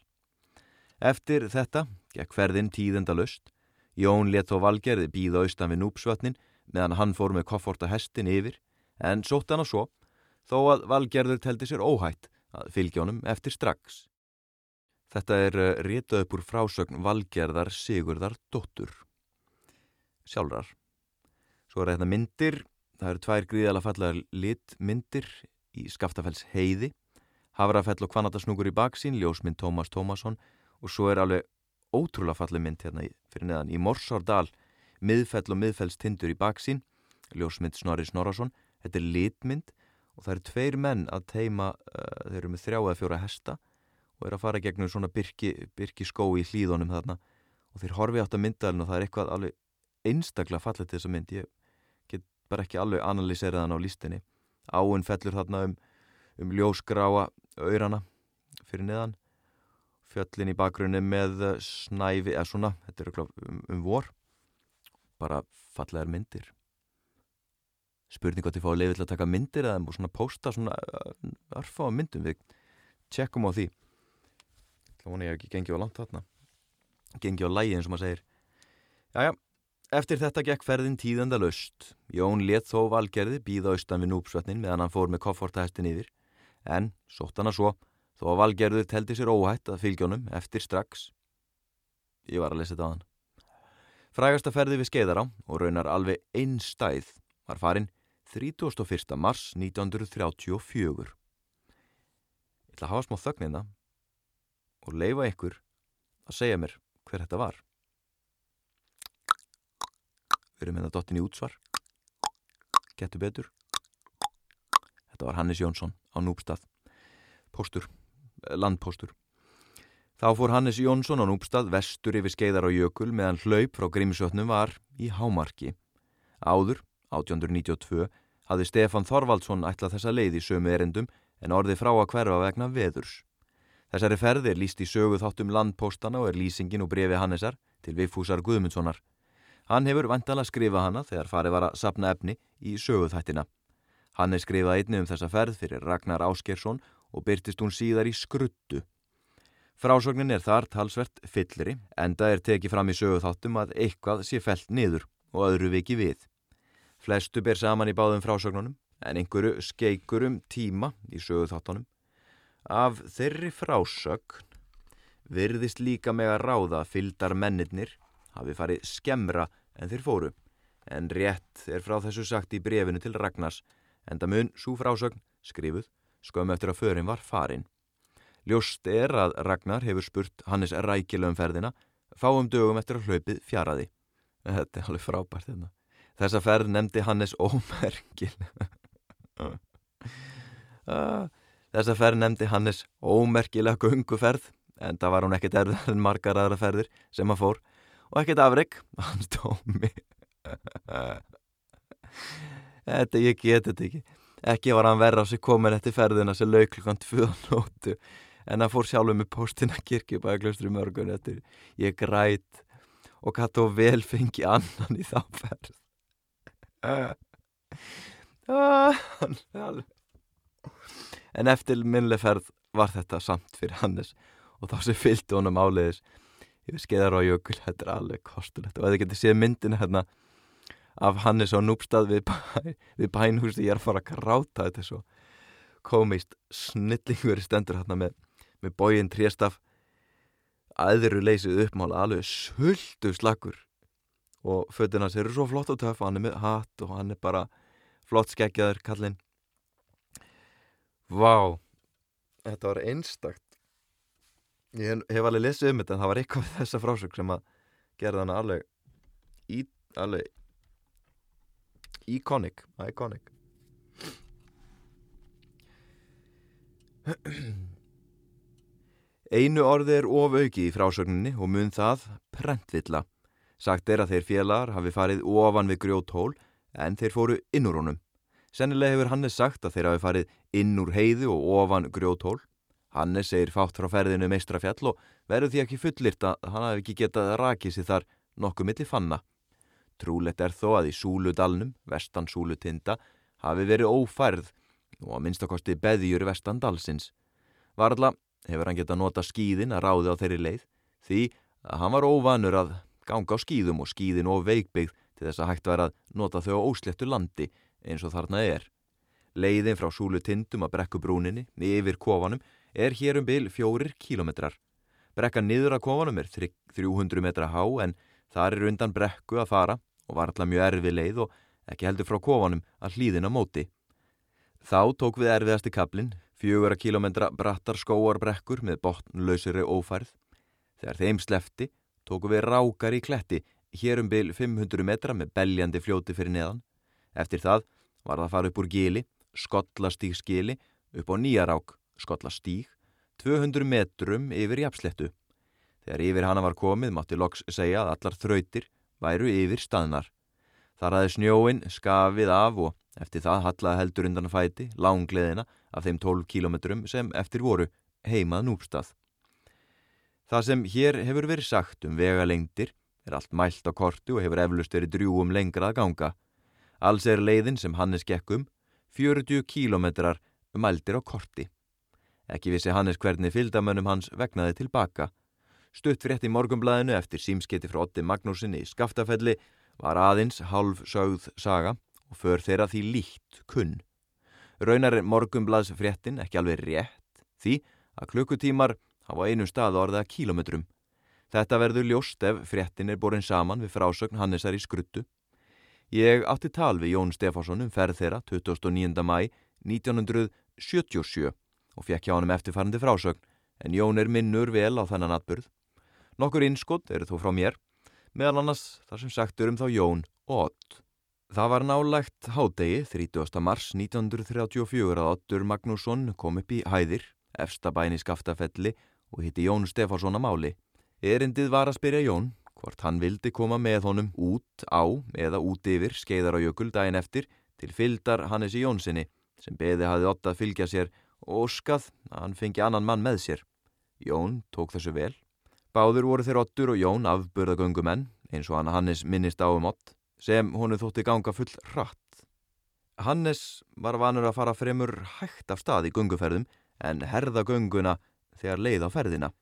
Eftir þetta gekk ferðin tíðenda löst. Jón let þó valgerði býða austan við núpsvötnin meðan hann fór með kofforta hestin yfir en sótt hann á svo þó að valgerður teldi sér óhætt að fylgja honum eftir strax. Þetta er eh, rétað upp úr frásögn valgerðar Sigurðar Dóttur. Sjálfrar. Svo er þetta myndir. Það eru tvær gríðala fallar litmyndir í Skaftafells heiði. Havrafell og Kvanadasnúkur í baksín, ljósmynd Tómas Tómasson og svo er alveg ótrúlega fallið mynd hérna fyrir neðan í Morsárdal, miðfell og miðfellstindur í baksín, ljósmynd Snorri Snorarsson, þetta er litmynd og það eru tveir menn að teima, uh, þeir eru með þrjá eða fjóra hesta og er að fara gegnum svona byrki, byrki skó í hlýðunum þarna. Og þeir horfi átt að myndaðalinn og það er eitthvað alveg einstaklega fallið til þessa mynd. Ég get bara ekki alveg analýserað hann á lístinni áinn fellur þarna um, um ljósgráa auðrana fyrir neðan. Fjöllin í bakgrunni með snæfi eða svona, þetta er um, um vor. Bara fallegar myndir. Spurning hvort ég fá að leiði til að taka myndir eða svona posta svona örfa á myndum. Við tjekkum á því vona ég ekki gengi á langt þarna gengi á lægi eins og maður segir Jæja, eftir þetta gekk ferðin tíðanda löst. Jón let þó valgerði býða austan við núpsvötnin meðan hann fór með koffortahestin yfir. En, sótt hann að svo, þó valgerður teldi sér óhætt að fylgjónum eftir strax. Ég var að lesa þetta á hann. Frægasta ferði við skeiðar á og raunar alveg einn stæð var farin 31. mars 1934. Ég ætla að hafa smá þögnina og leifa ykkur að segja mér hver þetta var. Við erum hérna dottin í útsvar. Getur betur. Þetta var Hannes Jónsson á Núbstað. Póstur, eh, landpóstur. Þá fór Hannes Jónsson á Núbstað vestur yfir skeiðar á jökul meðan hlaup frá Grímsjötnum var í Hámarki. Áður, 1892, hafði Stefan Þorvaldsson ætlað þessa leið í sömu erendum en orði frá að hverfa vegna veðurs. Þessari ferði er líst í sögu þáttum landpóstana og er lýsingin og brefi Hannesar til Viffúsar Guðmundssonar. Hann hefur vantalega skrifað hana þegar farið var að sapna efni í söguþættina. Hann er skrifað einni um þessa ferð fyrir Ragnar Áskersson og byrtist hún síðar í skruttu. Frásögnin er þar talsvert fyllri, enda er tekið fram í söguþáttum að eitthvað sé felt niður og öðru viki við. Flestu ber saman í báðum frásögnunum, en einhverju skeikur um tíma í söguþáttunum. Af þeirri frásögn virðist líka með að ráða fyldar mennirnir hafi farið skemra en þeir fóru, en rétt er frá þessu sagt í brefinu til Ragnars, enda mun svo frásögn skrifuð skömm eftir að förin var farin. Ljóst er að Ragnar hefur spurt Hannes rækilegum ferðina, fáum dögum eftir að hlaupið fjaraði. Þetta er alveg frábært þetta. Hérna. Þessa ferð nefndi Hannes ómerkil. Þessa ferð nefndi Hannes ómerkilega gunguferð, en það var hún ekkert erður en margar aðra ferðir sem að fór og ekkert afreg, hans tómi. Þetta, ég get þetta ekki. Ekki var hann verra á sig komin eftir ferðina sem lauk klukkan tvöðan nótu en hann fór sjálfur með postina kirkjubæðaklaustri mörgun eftir ég græt og hvað tó vel fengi annan í þá ferð. En eftir minnleg ferð var þetta samt fyrir Hannes og þá sem fylgdi honum áleiðis yfir skeiðar á jökul, þetta er alveg kostulegt og að þið getur séð myndina hérna af Hannes á núbstað við, bæ, við bænhúsi, ég er að fara að gráta. Þetta er svo komist snillingur stendur hérna með, með bógin tréstaf. Aðru leysið uppmála alveg sultu slagur og föttina sér eru svo flott og töff og hann er með hatt og hann er bara flott skeggjaður kallinn Vá þetta var einstakt ég hef, alveg lesið um þetta en það var eitthvað við þessa frásökk sem að gerða hana alveg í, alveg Iconic, iconic Einu orði er ofauki í frásögninni og mun það prentvilla. Sagt er að þeir félagar hafi farið ofan við grjóthól en þeir fóru inn úr honum. Sennilega hefur Hannes sagt að þeir hafi farið inn úr heiðu og ofan grjóthól. Hannes segir fátt frá ferðinu meistrafjall og verður því ekki fullirt að hann hafi ekki getað að raki sig þar nokkuð milli fanna. Trúlegt er þó að í Súludalnum, vestan Súlutinda, hafi verið ófærð og að minnstakosti beðjur vestan dalsins. Varðla hefur hann getað nota skýðin að ráði á þeirri leið því að hann var óvanur að ganga á skýðum og skýðin og veikbyggð til þess að hægt var að nota þau á óslettu landi eins og þarna er. Leiðin frá Súlutindum að brekkubrúninni yfir kofanum er hér um byl fjórir kílometrar. Brekka niður að kofanum er 300 metra há en þar er undan brekku að fara og var alltaf mjög erfið leið og ekki heldur frá kofanum að hlýðina móti. Þá tók við erfiðasti kaplinn, Fjögura kílometra brattar skóarbrekkur með botnlausiri ófærð. Þegar þeim slefti tóku við rákar í kletti hér um byl 500 metra með beljandi fljóti fyrir neðan. Eftir það var það að fara upp úr gili, skotlastíg skili, upp á nýjarák, skotlastíg, 200 metrum yfir jafnslettu. Þegar yfir hana var komið mátti Loks segja að allar þrautir væru yfir staðnar. Þar aðeins snjóin skafið af og eftir það hallaði heldur undan fæti, lángleðina af þeim 12 kílometrum sem eftir voru heimað núpstað. Það sem hér hefur verið sagt um vega lengdir er allt mælt á kortu og hefur eflust verið drjúum lengra að ganga. Alls er leiðin sem Hannes gekkum 40 kílometrar mældir á korti. Ekki vissi Hannes hvernig fylgdamönnum hans vegnaði tilbaka. Stutt frétt í morgumblæðinu eftir símsketi frá Otti Magnúsinni í Skaftafelli var aðeins halv sögð saga og för þeirra því líkt kunn. Raunar morgumblæðs fréttin ekki alveg rétt því að klukkutímar hafa einu stað orða kílometrum. Þetta verður ljóst ef fréttin er borin saman við frásögn Hannesar í skruttu. Ég átti tal við Jón Stefánsson um ferð þeirra 29. mæ 1977 og fekk hjá hann eftirfærandi frásögn en Jón er minnur vel á þennan atbyrð. Nokkur innskott eru þó frá mér, meðal annars þar sem sagtur um þá Jón og Ott. Það var nálægt hádegi 30. mars 1934 að Ottur Magnússon kom upp í hæðir, efstabæni skaftafelli og hitti Jón Stefánsson að máli. Erindið var að spyrja Jón hvort hann vildi koma með honum út á eða út yfir skeiðar á jökul daginn eftir til fyldar Hannesi Jónssoni sem beði hafið Ott að fylgja sér og óskað að hann fengi annan mann með sér. Jón tók þessu vel Báður voru þeir Ottur og Jón afburðagöngumenn, eins og hann Hannes minnist á um Ott, sem honu þótti ganga full hratt. Hannes var vanur að fara fremur hægt af stað í gunguferðum en herða gunguna þegar leið á ferðina.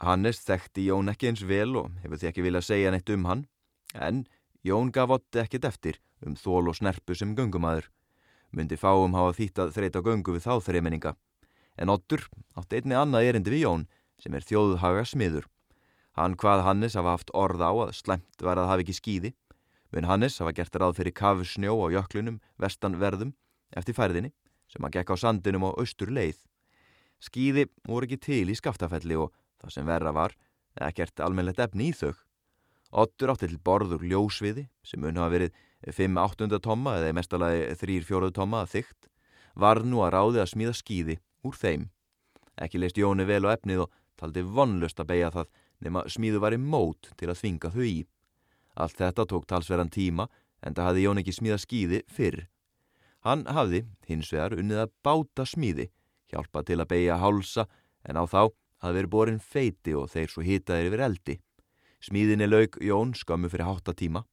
Hannes þekkti Jón ekki eins vel og hefur því ekki viljað segja neitt um hann, en Jón gaf Otti ekkit eftir um þól og snerpu sem gungumæður. Myndi fáum hafa þýtt að þreita gungu við þá þreiminninga. En Ottur átti einni annað erindi við Jón sem er þjóðhaga smiður. Hann hvað Hannes hafa haft orð á að slemt var að hafa ekki skýði, mun Hannes hafa gert ráð fyrir kafsnjó á jöklunum vestanverðum eftir færðinni sem hann gekk á sandinum á austur leið. Skýði voru ekki til í skaftafelli og það sem verra var, ekkert almennlegt efni í þau. Ottur átti til borður ljósviði sem mun hafa verið 5-8 tomma eða mestalagi 3-4 tomma að þygt, var nú að ráði að smíða skýði úr þeim. Ekki leist Jóni vel á efnið og taldi vonlust að beigja það nema smíðu var í mót til að þvinga þau í. Allt þetta tók talsverðan tíma en það hafði Jón ekki smíða skýði fyrr. Hann hafði, hins vegar, unnið að báta smíði, hjálpa til að beigja hálsa en á þá hafði verið borin feiti og þeir svo hitaðir yfir eldi. Smíðinni lauk Jón skömmu fyrir hátta tíma.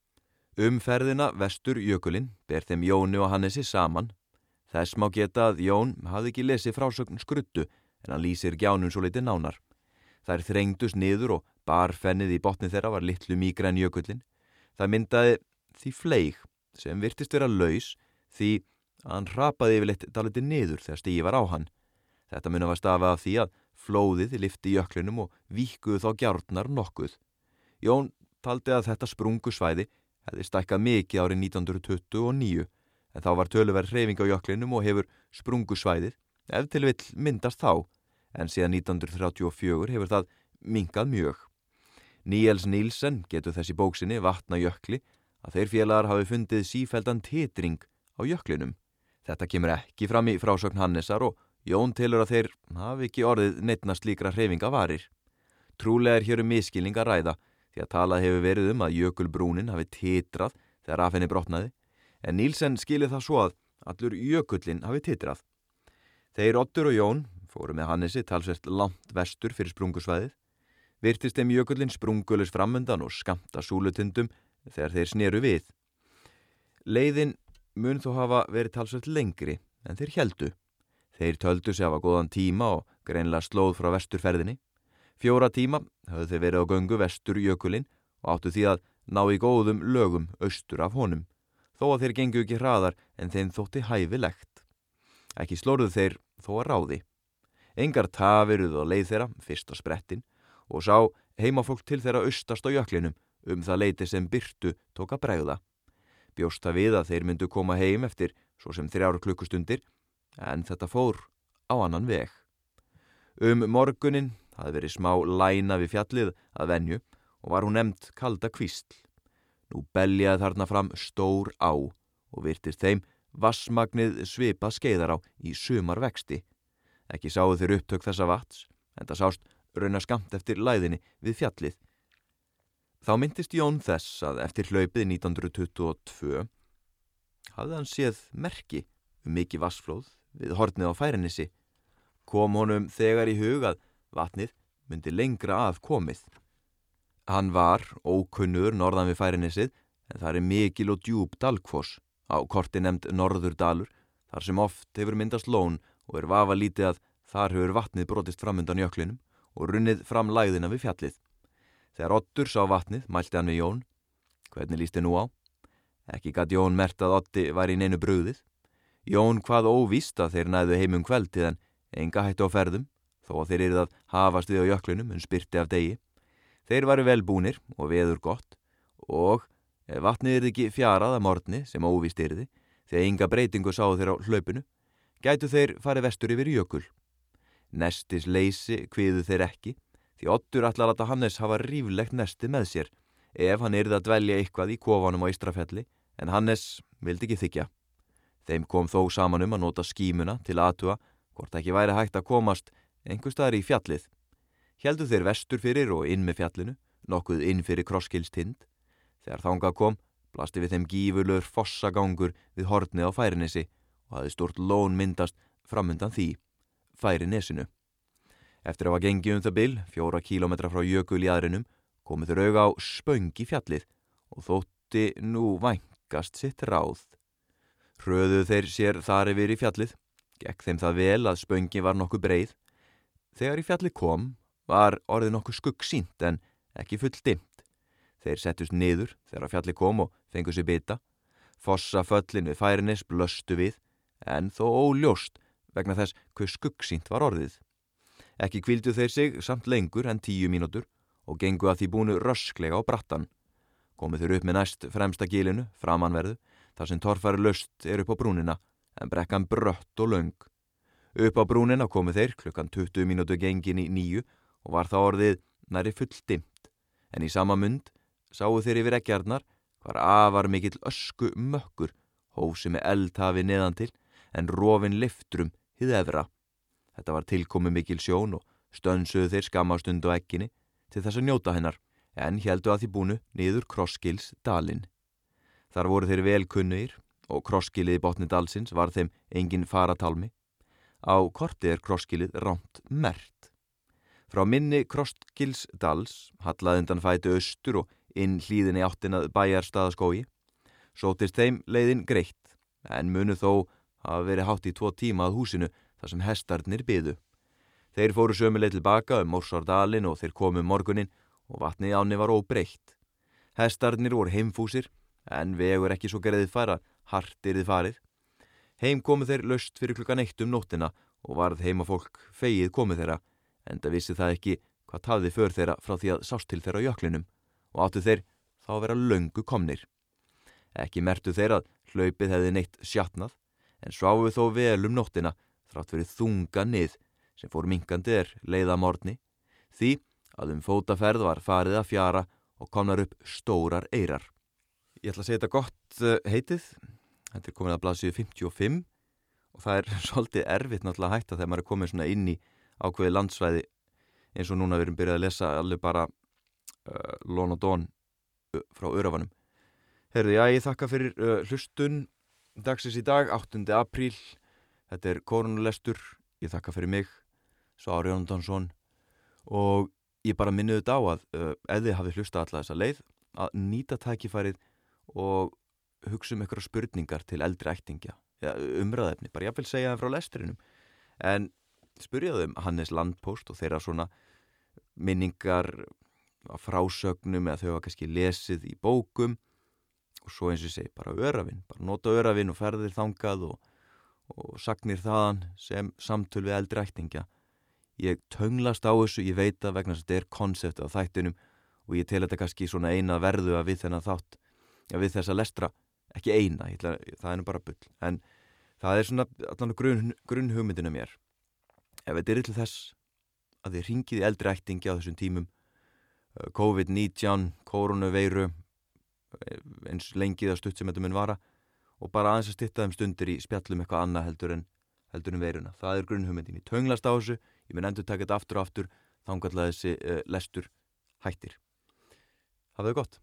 Umferðina vestur Jökulinn ber þeim Jóni og Hannesi saman. Þess má geta að Jón hafði ekki lesið frásögn skruttu en hann lýsir gjánum svo litið nánar. Þær þrengdust niður og barfennið í botni þeirra var litlu mýgra en jökullin. Það myndaði því fleig sem virtist vera laus því að hann rapaði yfirleitt daliti niður þegar stígi var á hann. Þetta mun að var stafað af því að flóðið lifti jöklinum og víkuð þá gjárnar nokkuð. Jón taldi að þetta sprungusvæði hefði stækkað mikið árið 1929 en þá var töluverð hreyfing á jöklinum og hefur sprungusvæðið ef til vill myndast þá en síðan 1934 hefur það minkað mjög. Níels Nílsen getur þessi bóksinni vatna jökli að þeir félagar hafi fundið sífældan titring á jöklinum. Þetta kemur ekki fram í frásögn Hannesar og Jón telur að þeir hafi ekki orðið neittnast líkra hreyfinga varir. Trúlega er hér um miskilning að ræða því að talað hefur verið um að jökulbrúnin hafi titrað þegar af henni brotnaði en Nílsen skilir það svo að allur jökullin hafi titrað. Þeir Ottur og Jón fóru með Hannesi talsvert langt vestur fyrir sprungusvæðið, virtist þeim jökullin sprungulus framöndan og skamta súlutundum þegar þeir sneru við. Leiðin mun þó hafa verið talsvert lengri en þeir heldu. Þeir töldu sig hafa góðan tíma og greinlega slóð frá vesturferðinni. Fjóra tíma hafðu þeir verið á göngu vestur jökulin og áttu því að ná í góðum lögum austur af honum, þó að þeir gengu ekki hraðar en þeim þótti hæfilegt. Ekki slóruðu þeir þó að ráði. Engar tafiruð og leið þeirra, fyrst á sprettin, og sá heimafólk til þeirra austast á jöklinum um það leiti sem byrtu tók að bregða. Bjósta við að þeir myndu koma heim eftir svo sem þrjára klukkustundir, en þetta fór á annan veg. Um morgunin hafði verið smá læna við fjallið að venju og var hún nefnd kalda kvísl. Nú beljaði þarna fram stór á og virtist þeim vassmagnið svipa skeiðar á í sumar vexti. Ekki sáu þeir upptök þessa vats, en það sást rauna skamt eftir læðinni við fjallið. Þá myndist Jón þess að eftir hlaupið 1922 hafði hann séð merki um mikið vassflóð við hornið á færinissi. Kom honum þegar í hugað vatnið myndi lengra að komið. Hann var ókunnur norðan við færinissið en það er mikil og djúb dalkfoss á korti nefnd Norðurdalur þar sem oft hefur myndast lón og er vafa lítið að þar hefur vatnið brotist fram undan jöklinum og runnið fram læðina við fjallið. Þegar Ottur sá vatnið mælti hann við Jón. Hvernig líst þið nú á? Ekki gæti Jón mert að Otti var í neinu brúðið. Jón hvað óvíst að þeir næðu heimum kveldið en enga hættu á ferðum þó þeir eruð að hafast við á jöklinum en spyrti af degi. Þeir varu velbúnir og veður gott og vatnið er ekki fjarað að morgni sem óvíst erði því að enga breytingu sáðu þeir á hlaupinu, gætu þeir farið vestur yfir jökul. Nestis leysi kviðu þeir ekki því Ottur allar að Hannes hafa ríflegt nesti með sér ef hann erði að dvelja eitthvað í kofanum á Ístrafelli en Hannes vildi ekki þykja. Þeim kom þó saman um að nota skímuna til aðtua hvort ekki væri hægt að komast einhver staðar í fjallið. Hjeldu þeir vestur fyrir og inn með fjallinu, nokkuð inn fyrir krosskilstind. Þegar þánga kom, blasti við þeim gífurlur fossagangur við hortnið á færinessi og hafi stort lón myndast framundan því, færinesinu. Eftir að hafa gengið um það bil, fjóra kílometra frá jökul í aðrinum, komið þau auga á spöng í fjallið og þótti nú vængast sitt ráð. Hröðuð þeir sér þar yfir í fjallið, gekk þeim það vel að spöngi var nokkuð breið, Þegar í fjalli kom var orðið nokkuð skugg sínt en ekki full dimt. Þeir settust niður þegar fjalli kom og fengu sér bita. Fossa föllin við færinis blöstu við en þó óljóst vegna þess hver skugg sínt var orðið. Ekki kvildu þeir sig samt lengur en tíu mínútur og gengu að því búinu rösklega á brattan. Komið þeir upp með næst fremsta gílinu, framanverðu, þar sem torfari löst er upp á brúnina en brekkan brött og laung. Upp á brúnina komu þeir klukkan 20 mínútu gengin í nýju og var það orðið næri full dimt. En í sama mund sáu þeir yfir ekkjarnar hvar afar mikill ösku mökkur hósi með eldhafi neðan til en rofin liftrum hið efra. Þetta var tilkomi mikil sjón og stönsuðu þeir skamastund á ekkinni til þess að njóta hennar en heldu að því búnu niður krosskils dalinn. Þar voru þeir velkunnir og krosskiliði botni dalsins var þeim engin faratalmi Á korti er krosskilið rámt mert. Frá minni Krosskilsdals hallaði undan fæti austur og inn hlýðinni áttinað bæjarstaðaskói. Sótist þeim leiðin greitt, en munu þó hafa verið hátt í tvo tíma að húsinu þar sem hestarnir byðu. Þeir fóru sömuleið tilbaka um Mórsardalin og þeir komu um morgunin og vatnið áni var óbreytt. Hestarnir voru heimfúsir, en vegur ekki svo gerðið fara, hartirðið farið. Heim komu þeir löst fyrir klukkan eitt um nóttina og varð heimafólk feið komu þeirra, en það vissi það ekki hvað tafði för þeirra frá því að sást til þeirra á jöklinum og áttu þeir þá að vera löngu komnir. Ekki mertu þeir að hlaupið hefði neitt sjatnað, en sváu þó vel um nóttina þrátt verið þunga nið sem fór minkandi er leiða morni, því að um fótaferð var farið að fjara og komnar upp stórar eirar. Ég ætla að segja þetta gott uh, heitið. Þetta er komin að blaðsíðu 55 og það er svolítið erfitt náttúrulega að hætta þegar maður er komin svona inn í ákveði landsvæði eins og núna við erum byrjað að lesa alveg bara uh, Lón og Dón frá Örafanum. Herði, já, ég þakka fyrir uh, hlustun dagsins í dag, 8. apríl. Þetta er korunulestur, ég þakka fyrir mig, Svári Jóndansson og ég bara minniðu þetta á að uh, ef þið hafið hlusta alla þessa leið að nýta tækifærið og hugsa um eitthvað spurningar til eldri ættingja. Ja, umræðefni, bara ég vil segja það frá lesturinnum en spurjaðum Hannes Landpost og þeirra svona minningar frásögnum eða þau hafa kannski lesið í bókum. Og svo eins og segi bara örafinn, bara nota örafinn og ferðir þangað og, og sagnir þaðan sem samtöl við eldri ættingja. Ég tönglast á þessu, ég veit að vegna þetta er konsept á þættinum og ég tel þetta kannski svona eina verðu að við þennan þátt, ja, við þessa lestra ekki eina, ætla, það er nú bara bull en það er svona allan grunn, grunn hugmyndina mér ef þetta er til þess að þið ringið í eldri ættingi á þessum tímum uh, COVID-19, koronaveiru eins lengið að stutt sem þetta mun vara og bara aðeins að stitta þeim stundir í spjallum eitthvað annað heldur en, heldur en veiruna. Það er grunnhugmyndin. Ég tönglast á þessu, ég mun endur taka þetta aftur og aftur, þá engallega þessi uh, lestur hættir. Hafðu það gott.